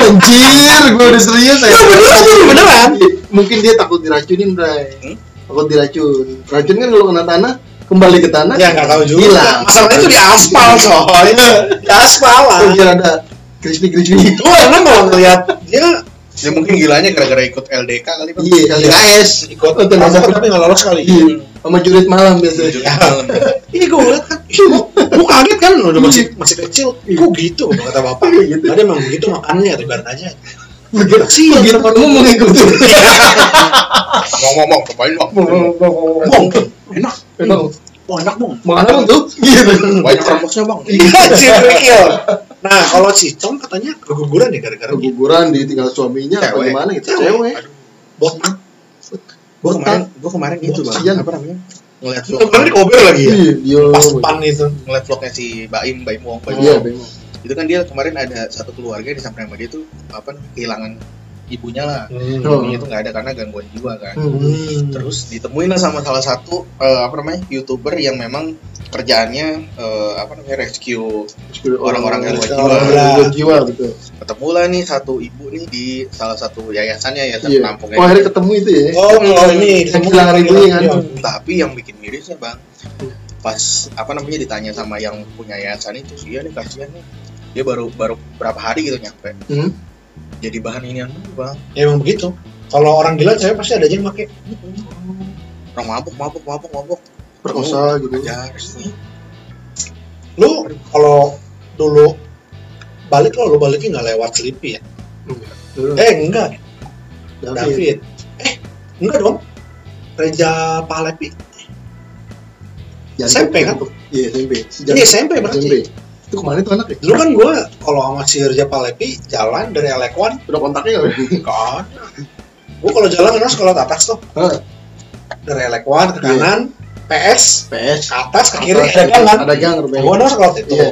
Anjir, gue udah serius ya. beneran beneran Mungkin dia takut diracunin, Bray. Hmm? Takut diracun. Racun kan kalau kena tanah, kembali ke tanah. ya nggak tahu juga Hilang. masalahnya itu di aspal coy di aspal lah Oh, biar ada crispy-crispy. gue emang kalau ngeliat dia Ya mungkin gilanya gara-gara ikut LDK kali Bang. Iya, LKS. ikut Nonton pramuka masa- tapi nggak lolos kali Iya, sama jurit malam biasanya. Tujuh malam. Iya gue ngeliat kan, gua kaget kan udah masih masih kecil, kok gitu kata bapak. Gitu. Tadi emang begitu makannya, biarin aja. Begitu Sih, begitu teman kamu mau ngikutin. Ngomong-ngomong, cobain bang. Bong, enak, Emang oh enak bong. mana tuh? Gitu. Banyak rambutnya bang. Iya, cil Nah, kalau Cicong katanya keguguran ya gara-gara. Keguguran ditinggal suaminya apa gimana gitu. Cewek. Cewek. Botak. Gue kemarin, gue kemarin gitu bang. Kasian. Apa namanya? Ngeliat vlog, Kemarin di kober lagi ya. Iya. Pas pan itu. ngeliat vlognya si Baim, Baim Wong, Baim Iya, Wong. Itu kan dia kemarin ada satu keluarga yang disamperin sama dia tuh apa kehilangan ibunya lah. Hmm. Oh. Ibunya tuh nggak ada karena gangguan jiwa kan. Hmm. Terus ditemuin lah sama salah satu eh, apa namanya youtuber yang memang kerjaannya eh, apa namanya rescue Orang-orang yang gangguan jiwa. jiwa. Gangguan jiwa gitu. ketemu lah nih satu ibu nih di salah satu yayasannya yayasan Iya. penampung Oh, akhirnya ketemu itu ya. Oh, kalau ini kehilangan ibunya kan. Iya. tapi yang bikin mirisnya bang pas apa namanya ditanya sama yang punya yayasan itu iya nih kasihan nih dia baru baru berapa hari gitu nyampe Hmm. Jadi bahan inian dulu bang Ya, emang begitu. Kalau orang gila cewek pasti ada aja yang pakai. orang mabuk mabuk mabuk mabuk Perkosa gitu. ajar Lu kalau dulu balik lo, lu baliknya nggak lewat Sleepy ya? Dulu. Eh, enggak. David. David. Eh, enggak dong. Reja Palepi. Jangan SMP kan? Iya, SMP. Ini SMP berarti. SMP. Itu kemarin tuh anak ya? Dulu kan gue kalau sama si Reja Palepi jalan dari Elekwan Udah kontaknya nggak? kan. Gue kalau jalan kan sekolah atas tuh. Dari Elekwan ke kanan, PS, PS. ke atas, ke kiri, Atas, ada gang kan? Ada gang rupanya. Gue nang sekolah itu. Iya.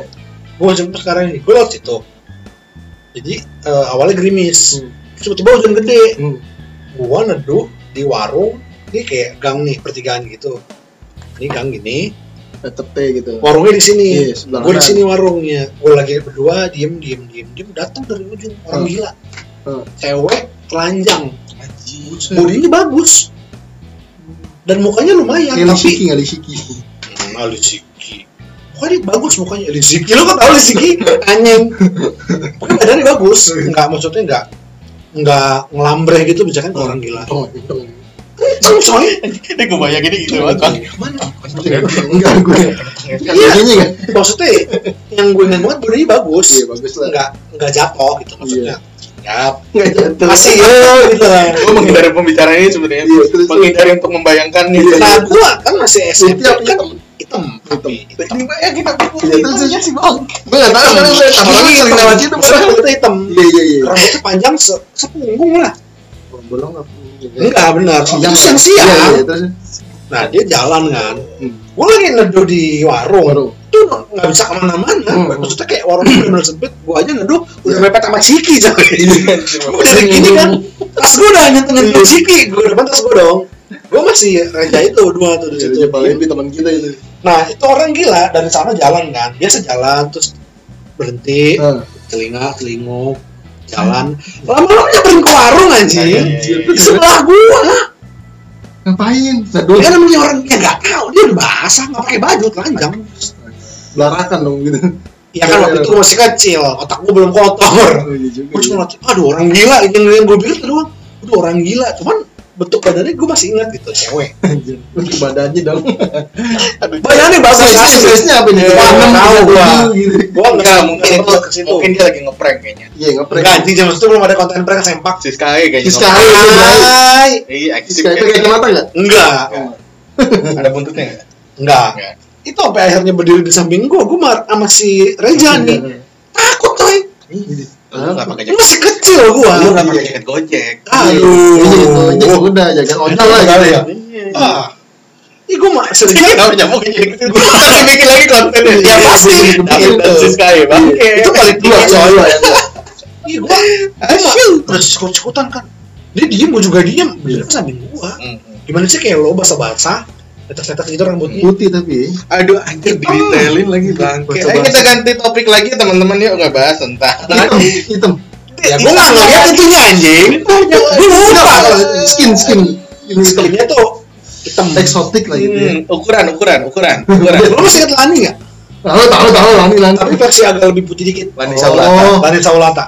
Gue jemput sekarang ini, gue lewat situ. Jadi eh, awalnya gerimis, Hmm. tiba-tiba hujan gede. Hmm. Gue neduh di warung, ini kayak gang nih pertigaan gitu. Ini gang gini, Tetep gitu. warungnya di sini. Iya, sebelah gue di sini warungnya. Gue lagi berdua, diem, diem, diem, diem. Datang dari ujung orang Hmm. gila. Hmm. Cewek telanjang, bodinya bagus. Dan mukanya lumayan, Kayak tapi Lisiki nggak Lisiki. Hmm, Alisiki. Pokoknya bagus mukanya Alisiki. Lo kan tau Alisiki? Anjing. Pokoknya badannya bagus. Enggak maksudnya enggak enggak ngelambre gitu misalkan ke orang gila. Oh, gitu. Coy. ini gue bayangin ini gitu banget bang Mana? Enggak gue. Iya. Ini kan. Maksudnya yang gue ingat banget badannya bagus. Iya, bagus lah. Enggak enggak jatuh gitu maksudnya. Ya, Enggak jatuh. masih ya gitu lah. gue menghindari pembicaraan ini sebenarnya Iya, menghindari untuk membayangkan nih Iya. Nah, gua kan masih SMP Hitam, kan hitam. hitam, tapi hitam. Iya, terus Iya sih bang Gue nggak tahu kan gue tapi gue situ Maksudnya pernah. rambutnya hitam. Iya iya iya. Rambutnya panjang se sepunggung lah. Bolong apa? Enggak benar. Siang Siang Iya, siang. iya, terus Nah dia jalan kan. Hmm. Gue lagi neduh di warung. baru. Tuh nggak bisa ke mana-mana. Hmm. Maksudnya kayak warungnya bener-bener sempit. Gue aja neduh udah Iya. mepet sama Ciki coy. Iya. Gue dari gini kan. Tas gue udah nyentuh nyentuh Ciki. Gue depan tas gue dong. Gue masih reja itu dua tuh di Itu situ. paling di teman kita itu. Nah itu orang gila dari sana jalan kan. Biasa jalan terus berhenti Nah, telinga telinguk jalan. Lama-lama nyamperin ke warung anjing. Iya, iya, iya. di sebelah gua. Ngapain? Seduh. dia namanya orang dia nggak tahu. Dia udah basah nggak pakai baju telanjang. Belarakan dong gitu. ya kan waktu itu masih kecil. Otak gua belum kotor. Oh, gua cuma aduh orang gila. Yang yang gua pikir tuh doang. Aduh orang gila. Cuman bentuk badannya gua masih ingat gitu cewek. Bentuk badannya dong. badannya bagus. Size asli size-nya apa nih? Iya, Enam, tahu gua. gua enggak nggak mungkin. Itu mungkin dia lagi ngeprank kayaknya. Iya, ngeprank. Enggak, anjing zaman itu belum ada konten prank sempak. Si Sky kayaknya. Sky. Iya eksis Skype pakai kacamata enggak? enggak ada buntutnya nggak? Enggak itu sampai akhirnya berdiri di samping gua. Gua mar sama si Reja nih. Takut coy lu nggak pakai Ini jaket. Masih kecil gua. Lu nggak pakai jaket gojek. Aduh. Iya, itu aja udah jaga ojol lah gitu ya. ah. Ih, gue mah sering Ini nggak nyambung aja Tapi bikin lagi kontennya. Ya, pasti. David dan bang itu paling dua, coy. ya. Gua gua mah udah sikut-sikutan kan. Dia diem gua juga diem. Ke samping gua. Gimana sih kayak lo basah-basah tetes-tetes gitu rambutnya Putih tapi. Aduh, anjir didetailin lagi bangke. Baca Ayo kita ganti topik lagi teman-teman yuk nggak bahas tentang. Hitam, hitam. ya gua nggak ngeliat itunya anjing gua lupa Skin, skin. Skinnya tuh hitam Eksotik lah gitu. ya. Hmm, ukuran, ukuran, ukuran, ukuran. lo masih ingat Lani nggak Tahu, tahu, tahu. Lani, Lani. tapi versi agak lebih putih dikit Lani Oh. Saulata. Lani Saulata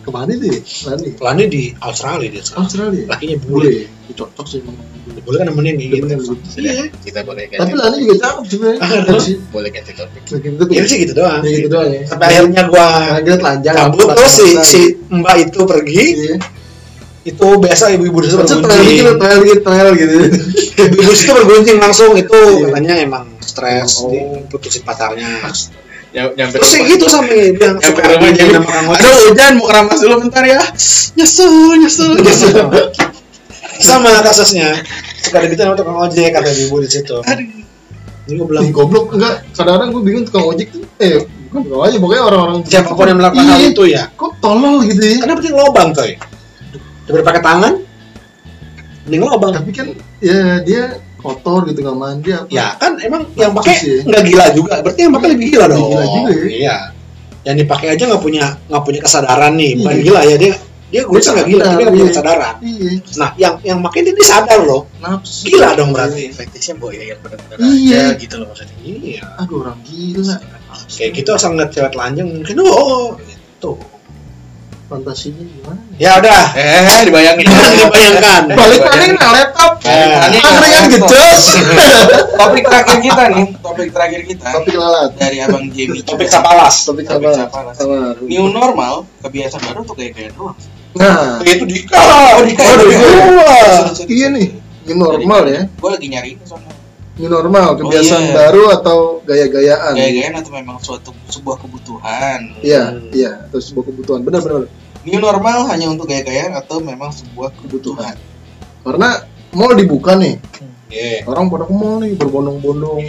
Ke mana tuh? ya? Lani. Lani di Australia dia sekarang Australia. lakinya bule Boleh. Ini Cocok sih memang. boleh kan nemenin gitu Nemenin gitu. iya Kita boleh Tapi ganti, Lani juga cakep sebenarnya. Ah, Cakep sih. boleh ganti topik. Itu ya sih gitu doang Ya gitu doang ya. sampai akhirnya gua Akhirnya telanjang. cabut terus si si mbak itu pergi Iya. itu biasa ibu-ibu di situ Maksud trial gitu, bergunjing trial gitu, trial gitu. ibu-ibu di situ bergunjing langsung itu Iya. katanya emang stres Oh. diputusin pacarnya Nyampe terus kayak gitu sampai bilang Nyampe rumah jadi, nama aduh hujan mau keramas dulu bentar ya. Nyesel, nyesel, nyesel. sama kasusnya suka gitu sama tukang ojek kata ibu di situ jadi gue bilang goblok enggak. Kadang-kadang gue bingung tukang ojek tuh. Eh, bukan tukang ojek, pokoknya orang-orang siapa pun yang melakukan hal itu ya Kok tolol gitu ya? karena penting lobang coy daripada pakai tangan mending lobang Tapi kan ya dia kotor gitu nggak mandi apa? ya kan emang yang pakai ya. nggak gila juga berarti yang pakai lebih gila Lebih dong gila juga ya. iya yang dipakai aja nggak punya nggak punya kesadaran nih bukan Iya. gila ya dia dia gue nggak gila tapi nggak punya Iya. kesadaran Iya, nah yang yang makin ini dia sadar loh nafsu. gila dong berarti Fetishnya boy yang benar-benar Iya. aja gitu loh maksudnya. iya Aduh orang gila. kayak gitu asal ngeliat cewek telanjang mungkin oh gitu Fantasinya gimana? ya udah Eh, dibayangin. dibayangkan Balik lagi nah laptop. Eh, Angkringan gejos. Topik terakhir kita nih, topik terakhir kita Topik lalat. dari Abang Jamie. topik sapalas Topik Topik apa? sapalas. New normal, kebiasaan baru untuk gaya-gaya doang. Nah, itu di Oh, di Oh, di Wah. iya nih. Ini normal ya. Gue lagi nyari ini soalnya. Ini normal, kebiasaan iya. baru atau gaya-gayaan? Gaya-gayaan atau memang suatu sebuah kebutuhan. Iya, iya, terus sebuah kebutuhan. Benar, benar. New normal hanya untuk gaya-gayaan atau memang sebuah kebutuhan. Karena mall dibuka nih, Iya. orang pada ke mall nih berbondong-bondong.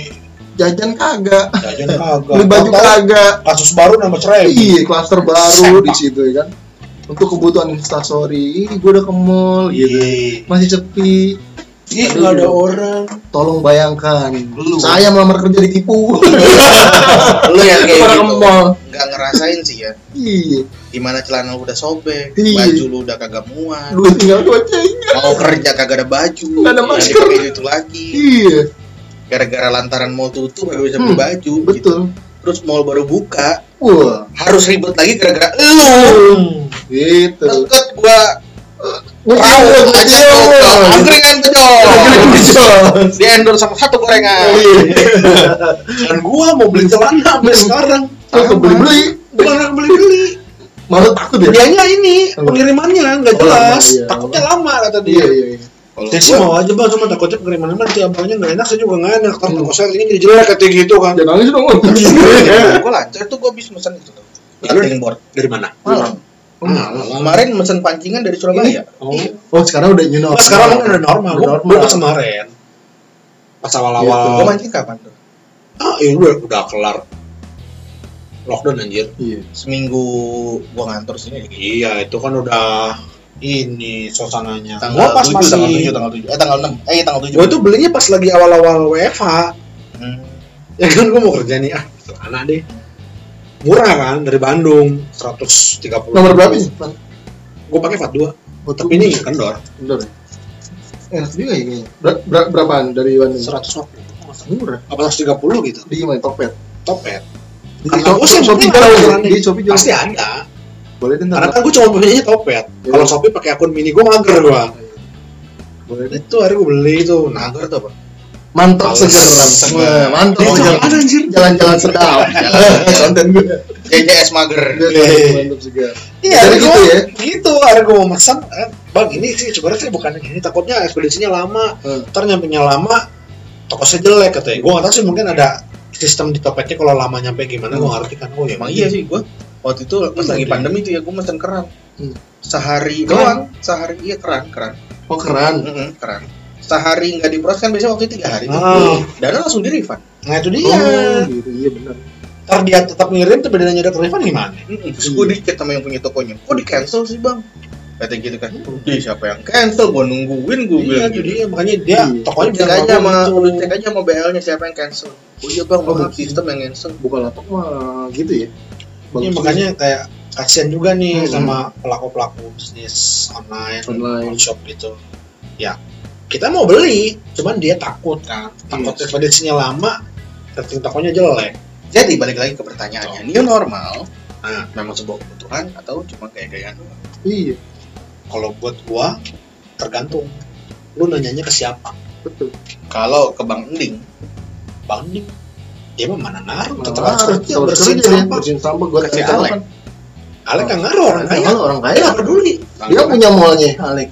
Jajan kagak, Jajan kagak. beli baju kagak. Kasus baru nambah cerai. Iya, klaster baru Sempak. di situ ya kan. Untuk kebutuhan instastory, gue udah ke mall gitu. Iya. Masih sepi. Ih, nggak ada orang. Tolong bayangkan, Lu. saya melamar kerja ditipu. Lu yang kayak gitu nggak ngerasain sih ya. Iya, Gimana celana lu udah sobek, Iya. baju lu udah kagak muat, gue tinggal gocengnya. mau kerja kagak ada baju, Nggak ada masker. dipakai itu lagi. Iya, Gara-gara lantaran mall tutup gak bisa beli Hmm, baju. Gitu. betul. Terus mall baru buka, Wah, harus ribet lagi gara-gara lu. Hmm. gitu. Deket gua Gue tahu aja angkringan tuh dong. Di endorse sama satu gorengan. Dan gua mau beli celana sampai sekarang. Kok beli beli? Bukan beli-beli. Malah takut ya? Dianya ini pengirimannya nggak Oh, jelas. iya. Takutnya lama kata Iya dia. iya. iya. Kalau Dia sih gua mau aja bang, cuma takutnya pengirimannya nanti abangnya nggak enak, saya juga nggak enak. Ntar toko saya ini jadi jelek kata gitu kan. Jangan nangis dong. gua lancar tuh gua bisa mesen itu tuh. Lalu Dari mana? Malam. Kemarin mesen pancingan dari Surabaya. Oh, Oh sekarang udah new normal. Nah, sekarang udah normal. Udah normal. pas kemarin. Pas Gua awal-awal. mancing kapan tuh? Ah, ini udah, udah kelar. Lockdown anjir. Iya. Seminggu gua ngantor sini. Iya, itu kan udah ini suasananya. Tanggal Gua pas 7, masih tanggal 7, tanggal 7. Eh tanggal 6. Eh tanggal 7. Gua tuh belinya pas lagi awal-awal WFH. Hmm. Ya kan gua mau kerja nih, ah, celana deh. Murah kan dari Bandung, 130. Nomor berapa sih? Gua pakai Fat 2. Oh, Tapi ini kendor, Bener ya? Enak juga ya kayaknya. Ber- ber- berapaan dari Bandung? 150. Murah. Apa 130 gitu. Di gimana? Topet. Topet. Di Karena Shopee, sih Shopee Di Shopee jual. Pasti ada. Boleh deh Karena kan gua cuma punyanya Topet. Iya. Kalau Shopee pakai akun mini gua mager gua. Boleh deh. Itu hari gua beli itu. Nagar tuh apa? Mantap seger. Seger. Mantap seger. Jalan-jalan sedap. Konten gue. JJS Mager. Mantap seger. Iya, Jadi hari gitu gua- ya? Gitu, hari gua mau pesan, eh, bang ini sih sebenarnya saya bukan ini, takutnya ekspedisinya lama, Hmm. ntar nyampe lama, toko saya jelek katanya. Gua nggak tahu sih mungkin ada sistem di topetnya kalau lama nyampe gimana, nggak ngerti kan. Oh ya, Emang iya sih gua. Waktu itu pas Hmm, lagi iya. pandemi itu ya gua mesen keran. Hmm. Sehari Keran? doang, sehari iya keran, keran. Oh. Mm-mm, keran. Sehari nggak diproses kan biasanya waktu tiga hari. tuh. Ah. Dana langsung di refund. Nah itu Oh, dia. gitu. Iya benar. Ntar dia tetap ngirim, tapi bedanya ada refund gimana? Mm-mm. Terus gue dicek sama yang punya tokonya, kok di cancel sih bang? kata gitu kan di siapa yang cancel gua nungguin gua Iya, bilang itu gitu dia makanya dia Iya. tokonya cek bilang aja sama udah cek aja sama BL nya siapa yang cancel oh iya bang Oh, maaf sistem yang cancel bukan lapak mah gitu ya Iya, makanya kayak kasihan juga nih Hmm. sama pelaku-pelaku bisnis online, Online. shop gitu. Ya, kita mau beli, cuman dia takut kan. Takut Iya. ekspedisinya lama, rating tokonya jelek. jadi balik lagi ke pertanyaannya new normal Nah. memang sebuah kebutuhan atau cuma kayak gayaan doang iya Kalau buat gua tergantung. Lu nanyanya ke siapa? betul kalau ke Bang Ending Bang Ning. Dia mah mana ngaruh, Mana tetap harus bersihin sampah. bersihin sampah gua kasih Alek. Alek kan ngaruh orang kaya. Orang kaya nggak peduli. Dia punya mallnya Alek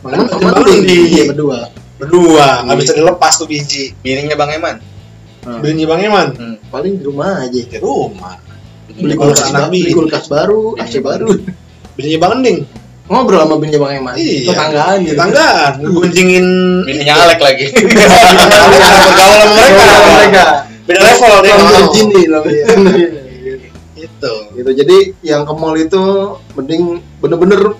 Bang Eman Bang Bang sama Eman Andi. di- Iya, berdua Berdua, nggak Iya. bisa dilepas tuh biji. bininya Bang Eman Nah, Belinya Bang Eman hmm. paling di rumah aja di rumah. beli kulkas, beli kulkas baru AC baru Belinya Bang Ending. ngobrol sama bininya Bang Eman Iya. tetanggaan gitu Tetanggaan, ngegunjingin bininya Alek lagi bergaul sama mereka. Sama mereka Beda level dia. Jini namanya Itu. gitu jadi yang ke mall itu mending bener-bener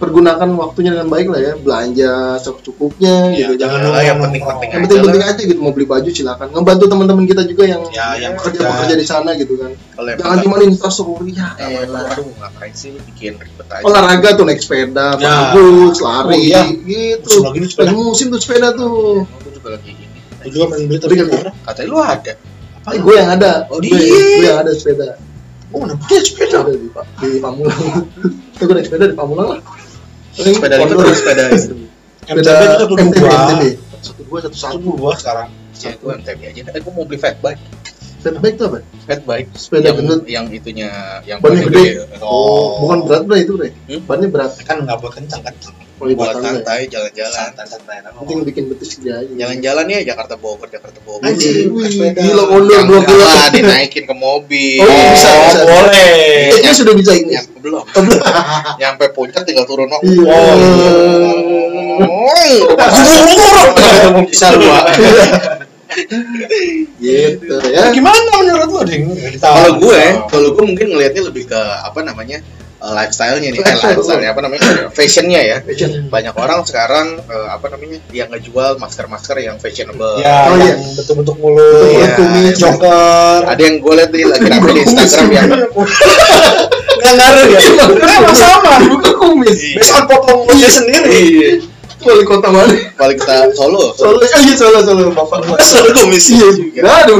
dipergunakan waktunya dengan baik lah ya. Belanja secukupnya Iya, gitu. Jangan Ah, yang penting-penting yang penting-penting aja gitu mau beli baju silakan. Ngebantu teman-teman kita juga yang Ya, yang kerja kerja. bekerja di sana gitu kan. Emang jangan cuma instastory ya emang, elah. aduh ngapain sih lu bikin ribet aja? Olahraga tuh naik sepeda Ya. bagus lari Oh, iya. gitu. Lagi sepeda. musim tuh sepeda tuh. Emang gua juga lagi ini. Aku juga pengen beli tapi katanya lu ada. Eh, gue yang ada. Oh, gue, dia. gue yang ada sepeda. Oh, mana punya sepeda? di, Pa- di Pamulang. Itu gue naik sepeda di Pamulang lah sepeda lipat pondok. atau sepeda itu sepeda MTB itu satu dua. Satu dua satu Satu satu dua sekarang. gua MTB aja eh gua mau beli fat bike sepeda baik tuh apa fat bike Sepeda yang, gendut. yang itunya yang Bannya bannya gede. Oh. bukan berat bro itu bro Hmm? bannya berat Kan nggak buat kencang kan? oh iya buat santai santai jalan-jalan Santai-santai. penting bikin betis aja jalan-jalan ya Jakarta Bogor Jakarta Bogor sepeda. gila yang dua kilo dinaikin ke mobil Oh, iya, bisa, bisa. boleh. Kayaknya sudah bisa ini Nyampe belum nyampe puncak tinggal turun Iya. oh bisa lu Wak. gitu ya Gimana menurut lo, Ding? kalau gue kalau gue mungkin ngelihatnya lebih ke apa namanya eh, lifestyle-nya nih eh, Lifestyle. apa namanya fashionnya ya Fashion. banyak orang sekarang eh, apa namanya yang ngejual masker-masker yang fashionable Ya, Oh, iya. yang bentuk-bentuk mulut, Iya. kumis joker. ada yang gue lihat di lagi rame di Instagram yang Nggak ngaruh ya? Emang sama. bukan kumis Based on potong mulutnya sendiri. Wali kota mana paling kita Solo Solo oh iya Solo Solo bapak gua Solo komisi iya nggak ada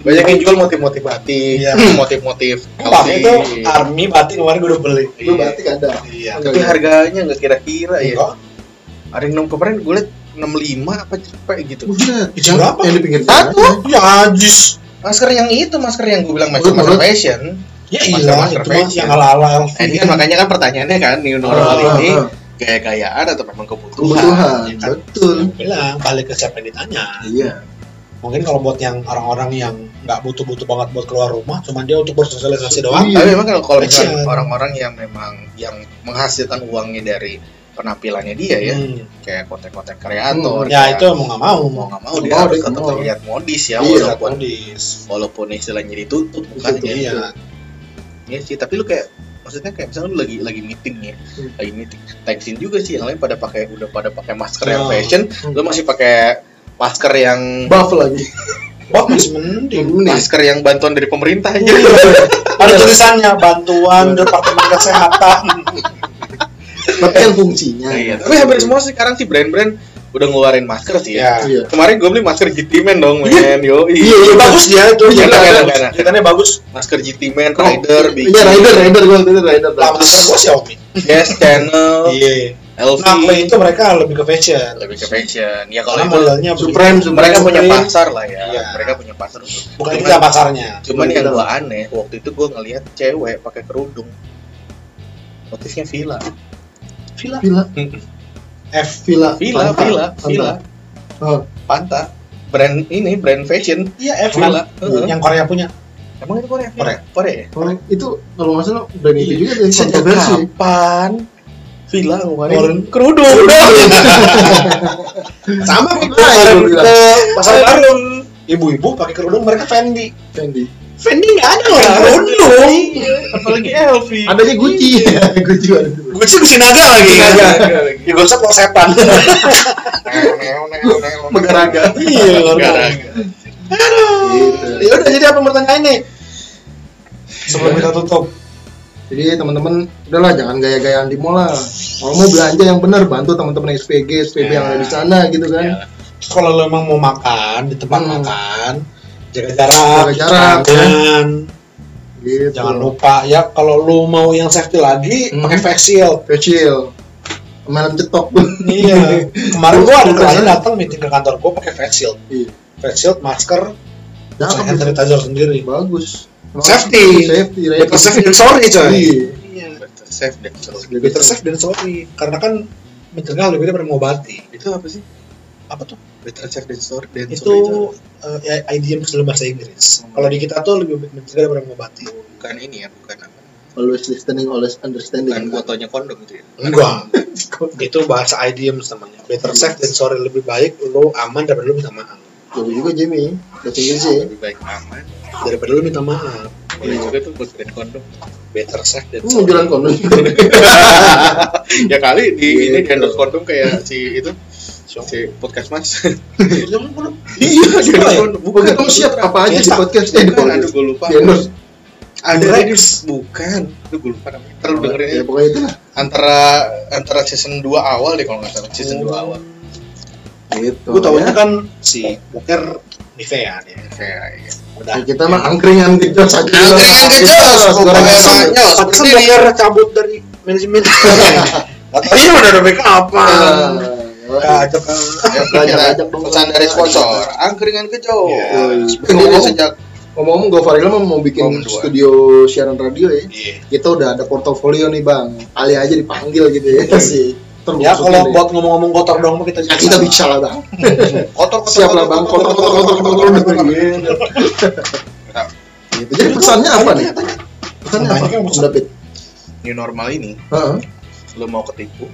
banyak yang jual motif-motif batik Iya. motif-motif kaos. itu army batik kemarin gue udah beli. lu batik ada Iya. tapi harganya nggak kira-kira ya Enggak. ada yang nom kemarin gue liat 65 apa cepet gitu Buset, Itu yang, berapa? yang di pinggir Satu. jalan Ya anjis. masker yang itu masker yang gue bilang masker masker fashion Ya iya, masker itu mah fashion. yang ala-ala. Nah, ini kan makanya kan pertanyaannya kan new normal Ah, ini ah, ah. Gaya-gayaan atau memang kebutuhan? kebutuhan Ya kan? betul bilang balik ke siapa yang ditanya. iya Mungkin kalau buat yang orang-orang yang nggak butuh-butuh banget buat keluar rumah, cuma dia untuk bersosialisasi doang. Iya. Tapi memang kalau kalau misalnya orang-orang yang memang yang menghasilkan uangnya dari penampilannya dia ya, Hmm. kayak konten-konten kreator, Hmm. Ya itu mau nggak mau. mau nggak mau Mau dia nggak harus dia tetap mau. terlihat modis ya, Iya, walaupun Kondis. walaupun istilahnya ditutup mukanya. Iya. Iya sih, tapi lu kayak maksudnya kayak misalnya lu lagi lagi meeting ya, Hmm. lagi meeting. Thanksin juga sih yang lain pada pakai udah pada pakai masker Ya. yang fashion, Hmm. lu masih pakai masker yang buff lagi Wah masih mending. masker yang bantuan dari pemerintah aja. Ada tulisannya bantuan Departemen Kesehatan. tapi kan fungsinya Iya, tapi hampir semua sih sekarang sih brand-brand udah ngeluarin masker sih ya. Ya. iya Kemarin gue beli masker GT Man dong, men. Yo, iya iya bagus dia itu Iya, enak, enak, bagus. Masker GT Man, Rider, Big iya rider rider gua itu rider Lah masker gua Xiaomi. Yes, Channel, Iya. LV, Nah, itu mereka lebih ke fashion. lebih ke fashion. Ya kalau itu modelnya Supreme. Supreme mereka punya pasar lah ya. Iya. Mereka punya pasar untuk. Bukan Cuman- kita pasarnya. Cuman yang gua aneh waktu itu gua ngelihat cewek pakai kerudung. Motifnya villa. Villa. villa F. villa Villa, Panta. villa, Panta. villa. oh Panta. Brand ini brand fashion. Iya F Villa. Yang Korea punya. Emang itu Korea? Korea. Korea. oh, itu kalau nggak salah brand itu juga dari Sejak kontroversi kapan Villa ngeluarin kerudung? Sama kemarin ke pasar baru. Ibu-ibu pakai kerudung mereka Fendi. Fendi Fendi nggak ada orang berundung. apalagi Elvi Adanya Gucci. Gucci ada. Gue sih Gucci naga lagi. Ya gue lo setan. Megaraga. Iya. Aduh. Ya udah jadi apa pertanyaan nih? Sebelum kita tutup. Jadi teman-teman udahlah jangan gaya-gayaan di mall lah. Kalau mau belanja yang benar bantu teman-teman SPG, SPB yang ada di sana gitu kan. Terus kalau lo emang mau makan di tempat Hmm. makan, jaga jarak, Jaga jarak, tangan. Gitu. Jangan lupa ya kalau lu mau yang safety lagi Hmm. pakai face shield. Kecil. Kemarin cetok. Iya. Kemarin gua ada klien datang meeting ke kantor gua pakai face shield. Iya. Face shield, masker, Jangan hand sanitizer sendiri. bagus. Safety. Safety. Better safe than sorry coy. Iya. Iya. Better safe than sorry. Better safe than sorry. Karena kan mencegah lebih daripada mengobati. itu apa sih Apa tuh? better safe than sorry than Itu sorry uh, ya, IDM dalam bahasa Inggris. Kalau di kita tuh lebih mencegah daripada mengobati. bukan ini ya bukan apa Always listening, always understanding. bukan fotonya kondom itu ya Enggak. itu bahasa IDM namanya. Better safe than sorry lebih baik lu aman daripada lu minta maaf. Jadi juga Jimmy. Bahasa Inggris ya. lebih baik aman Daripada lu minta maaf. boleh juga tuh buat brand kondom Better safe than Lu mau sorry. jualan kondom ya kali di Gitu. ini di endorse kondom kayak si itu si podcast mas Iya, iya ya? Bukan kamu siap apa aja di podcast eh di aduh gue lupa endorse. ada Rex. bukan aduh gue lupa namanya terlalu dengerin Ya ini pokoknya itu lah. antara antara season 2 awal deh kalau nggak salah season 2 awal Gitu. Gue tahunya ya. kan si Boker Nivea kayak iya. Udah. Ya, kita mah angkringan gejos aja. Angkringan ini. Boker cabut dari manajemen. Katanya udah ada backup apa? Ajak dong. pesan dari sponsor angkringan kejauh Ngomong- sejak Ngomong-ngomong Gofaril mah mau bikin dua. studio siaran radio ya. Iya. Kita udah ada portofolio nih bang. Kali aja dipanggil gitu ya sih. Terus Ya kalau deh. buat ngomong-ngomong kotor dong mah kita ya, kita bisa lah bang. kotor Siap lah bang. Kotor kotor kotor kotor kotor. Gitu. Jadi pesannya apa nih? Pesannya apa? David. new normal ini lu mau ketipu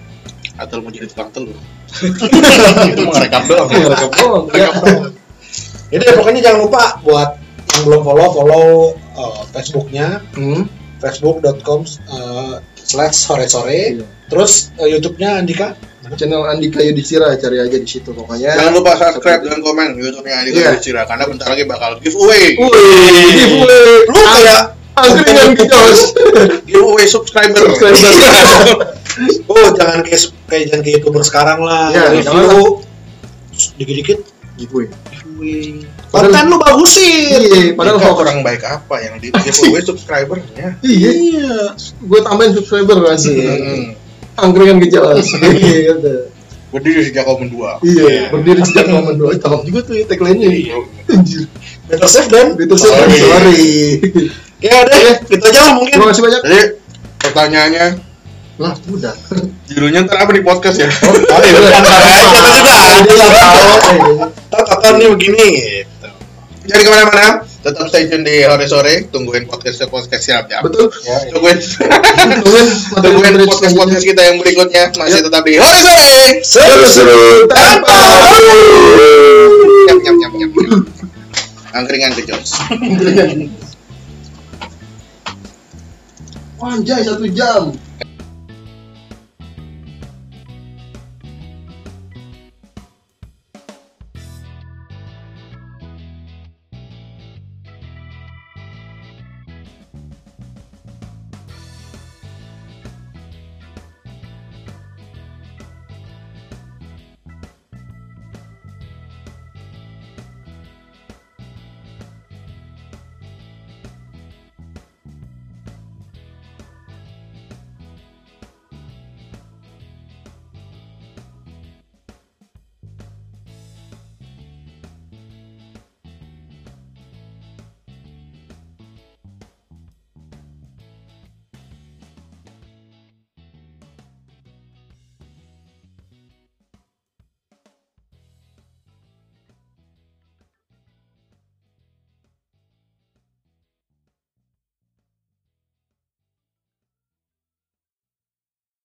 atau mau jadi tukang telur itu mau ngerekam doang Ngerekam doang. Ya. Jadi ya, pokoknya jangan lupa buat yang belum follow follow uh, Facebooknya Hmm. facebook.com uh, slash sore sore Iya. terus uh, YouTube-nya Andika Channel Andika Yudhistira cari aja di situ pokoknya. jangan lupa subscribe dan komen YouTube-nya Andika Iya. Yudhistira karena bentar lagi bakal giveaway Wih, giveaway. lu kayak angkringan gejos. giveaway subscriber Subscriber. oh jangan kayak kayak jangan kayak youtuber sekarang lah Iya, review dikit-dikit Giveaway. giveaway. Padahal- konten lu bagusin Iya, padahal hoax. kurang baik apa yang di giveaway subscribernya Iya, iya gue tambahin subscriber masih. Hmm. Angkringan gejos. Gitu. berdiri sejak kaum dua Iya, berdiri sejak momen dua. Cakep juga tuh ya tagline-nya. Anjir. better safe dan Betul sih, Sorry. sorry. ya udah gitu aja lah mungkin Terima kasih banyak. jadi pertanyaannya Lah, udah. judulnya ntar apa di podcast ya? Oh iya udah ntar aja kita ada tahu nih begini? Gitu jadi ke mana-mana. Tetap stay tune di sore sore. Tungguin podcast podcast siap ya. Betul. ya tungguin. Tungguin tungguin podcast podcast kita yang berikutnya. Masih tetap di sore. Sore Seru-seru tanpa nyam nyam nyam nyam angkringan kejos. Anjay, satu jam.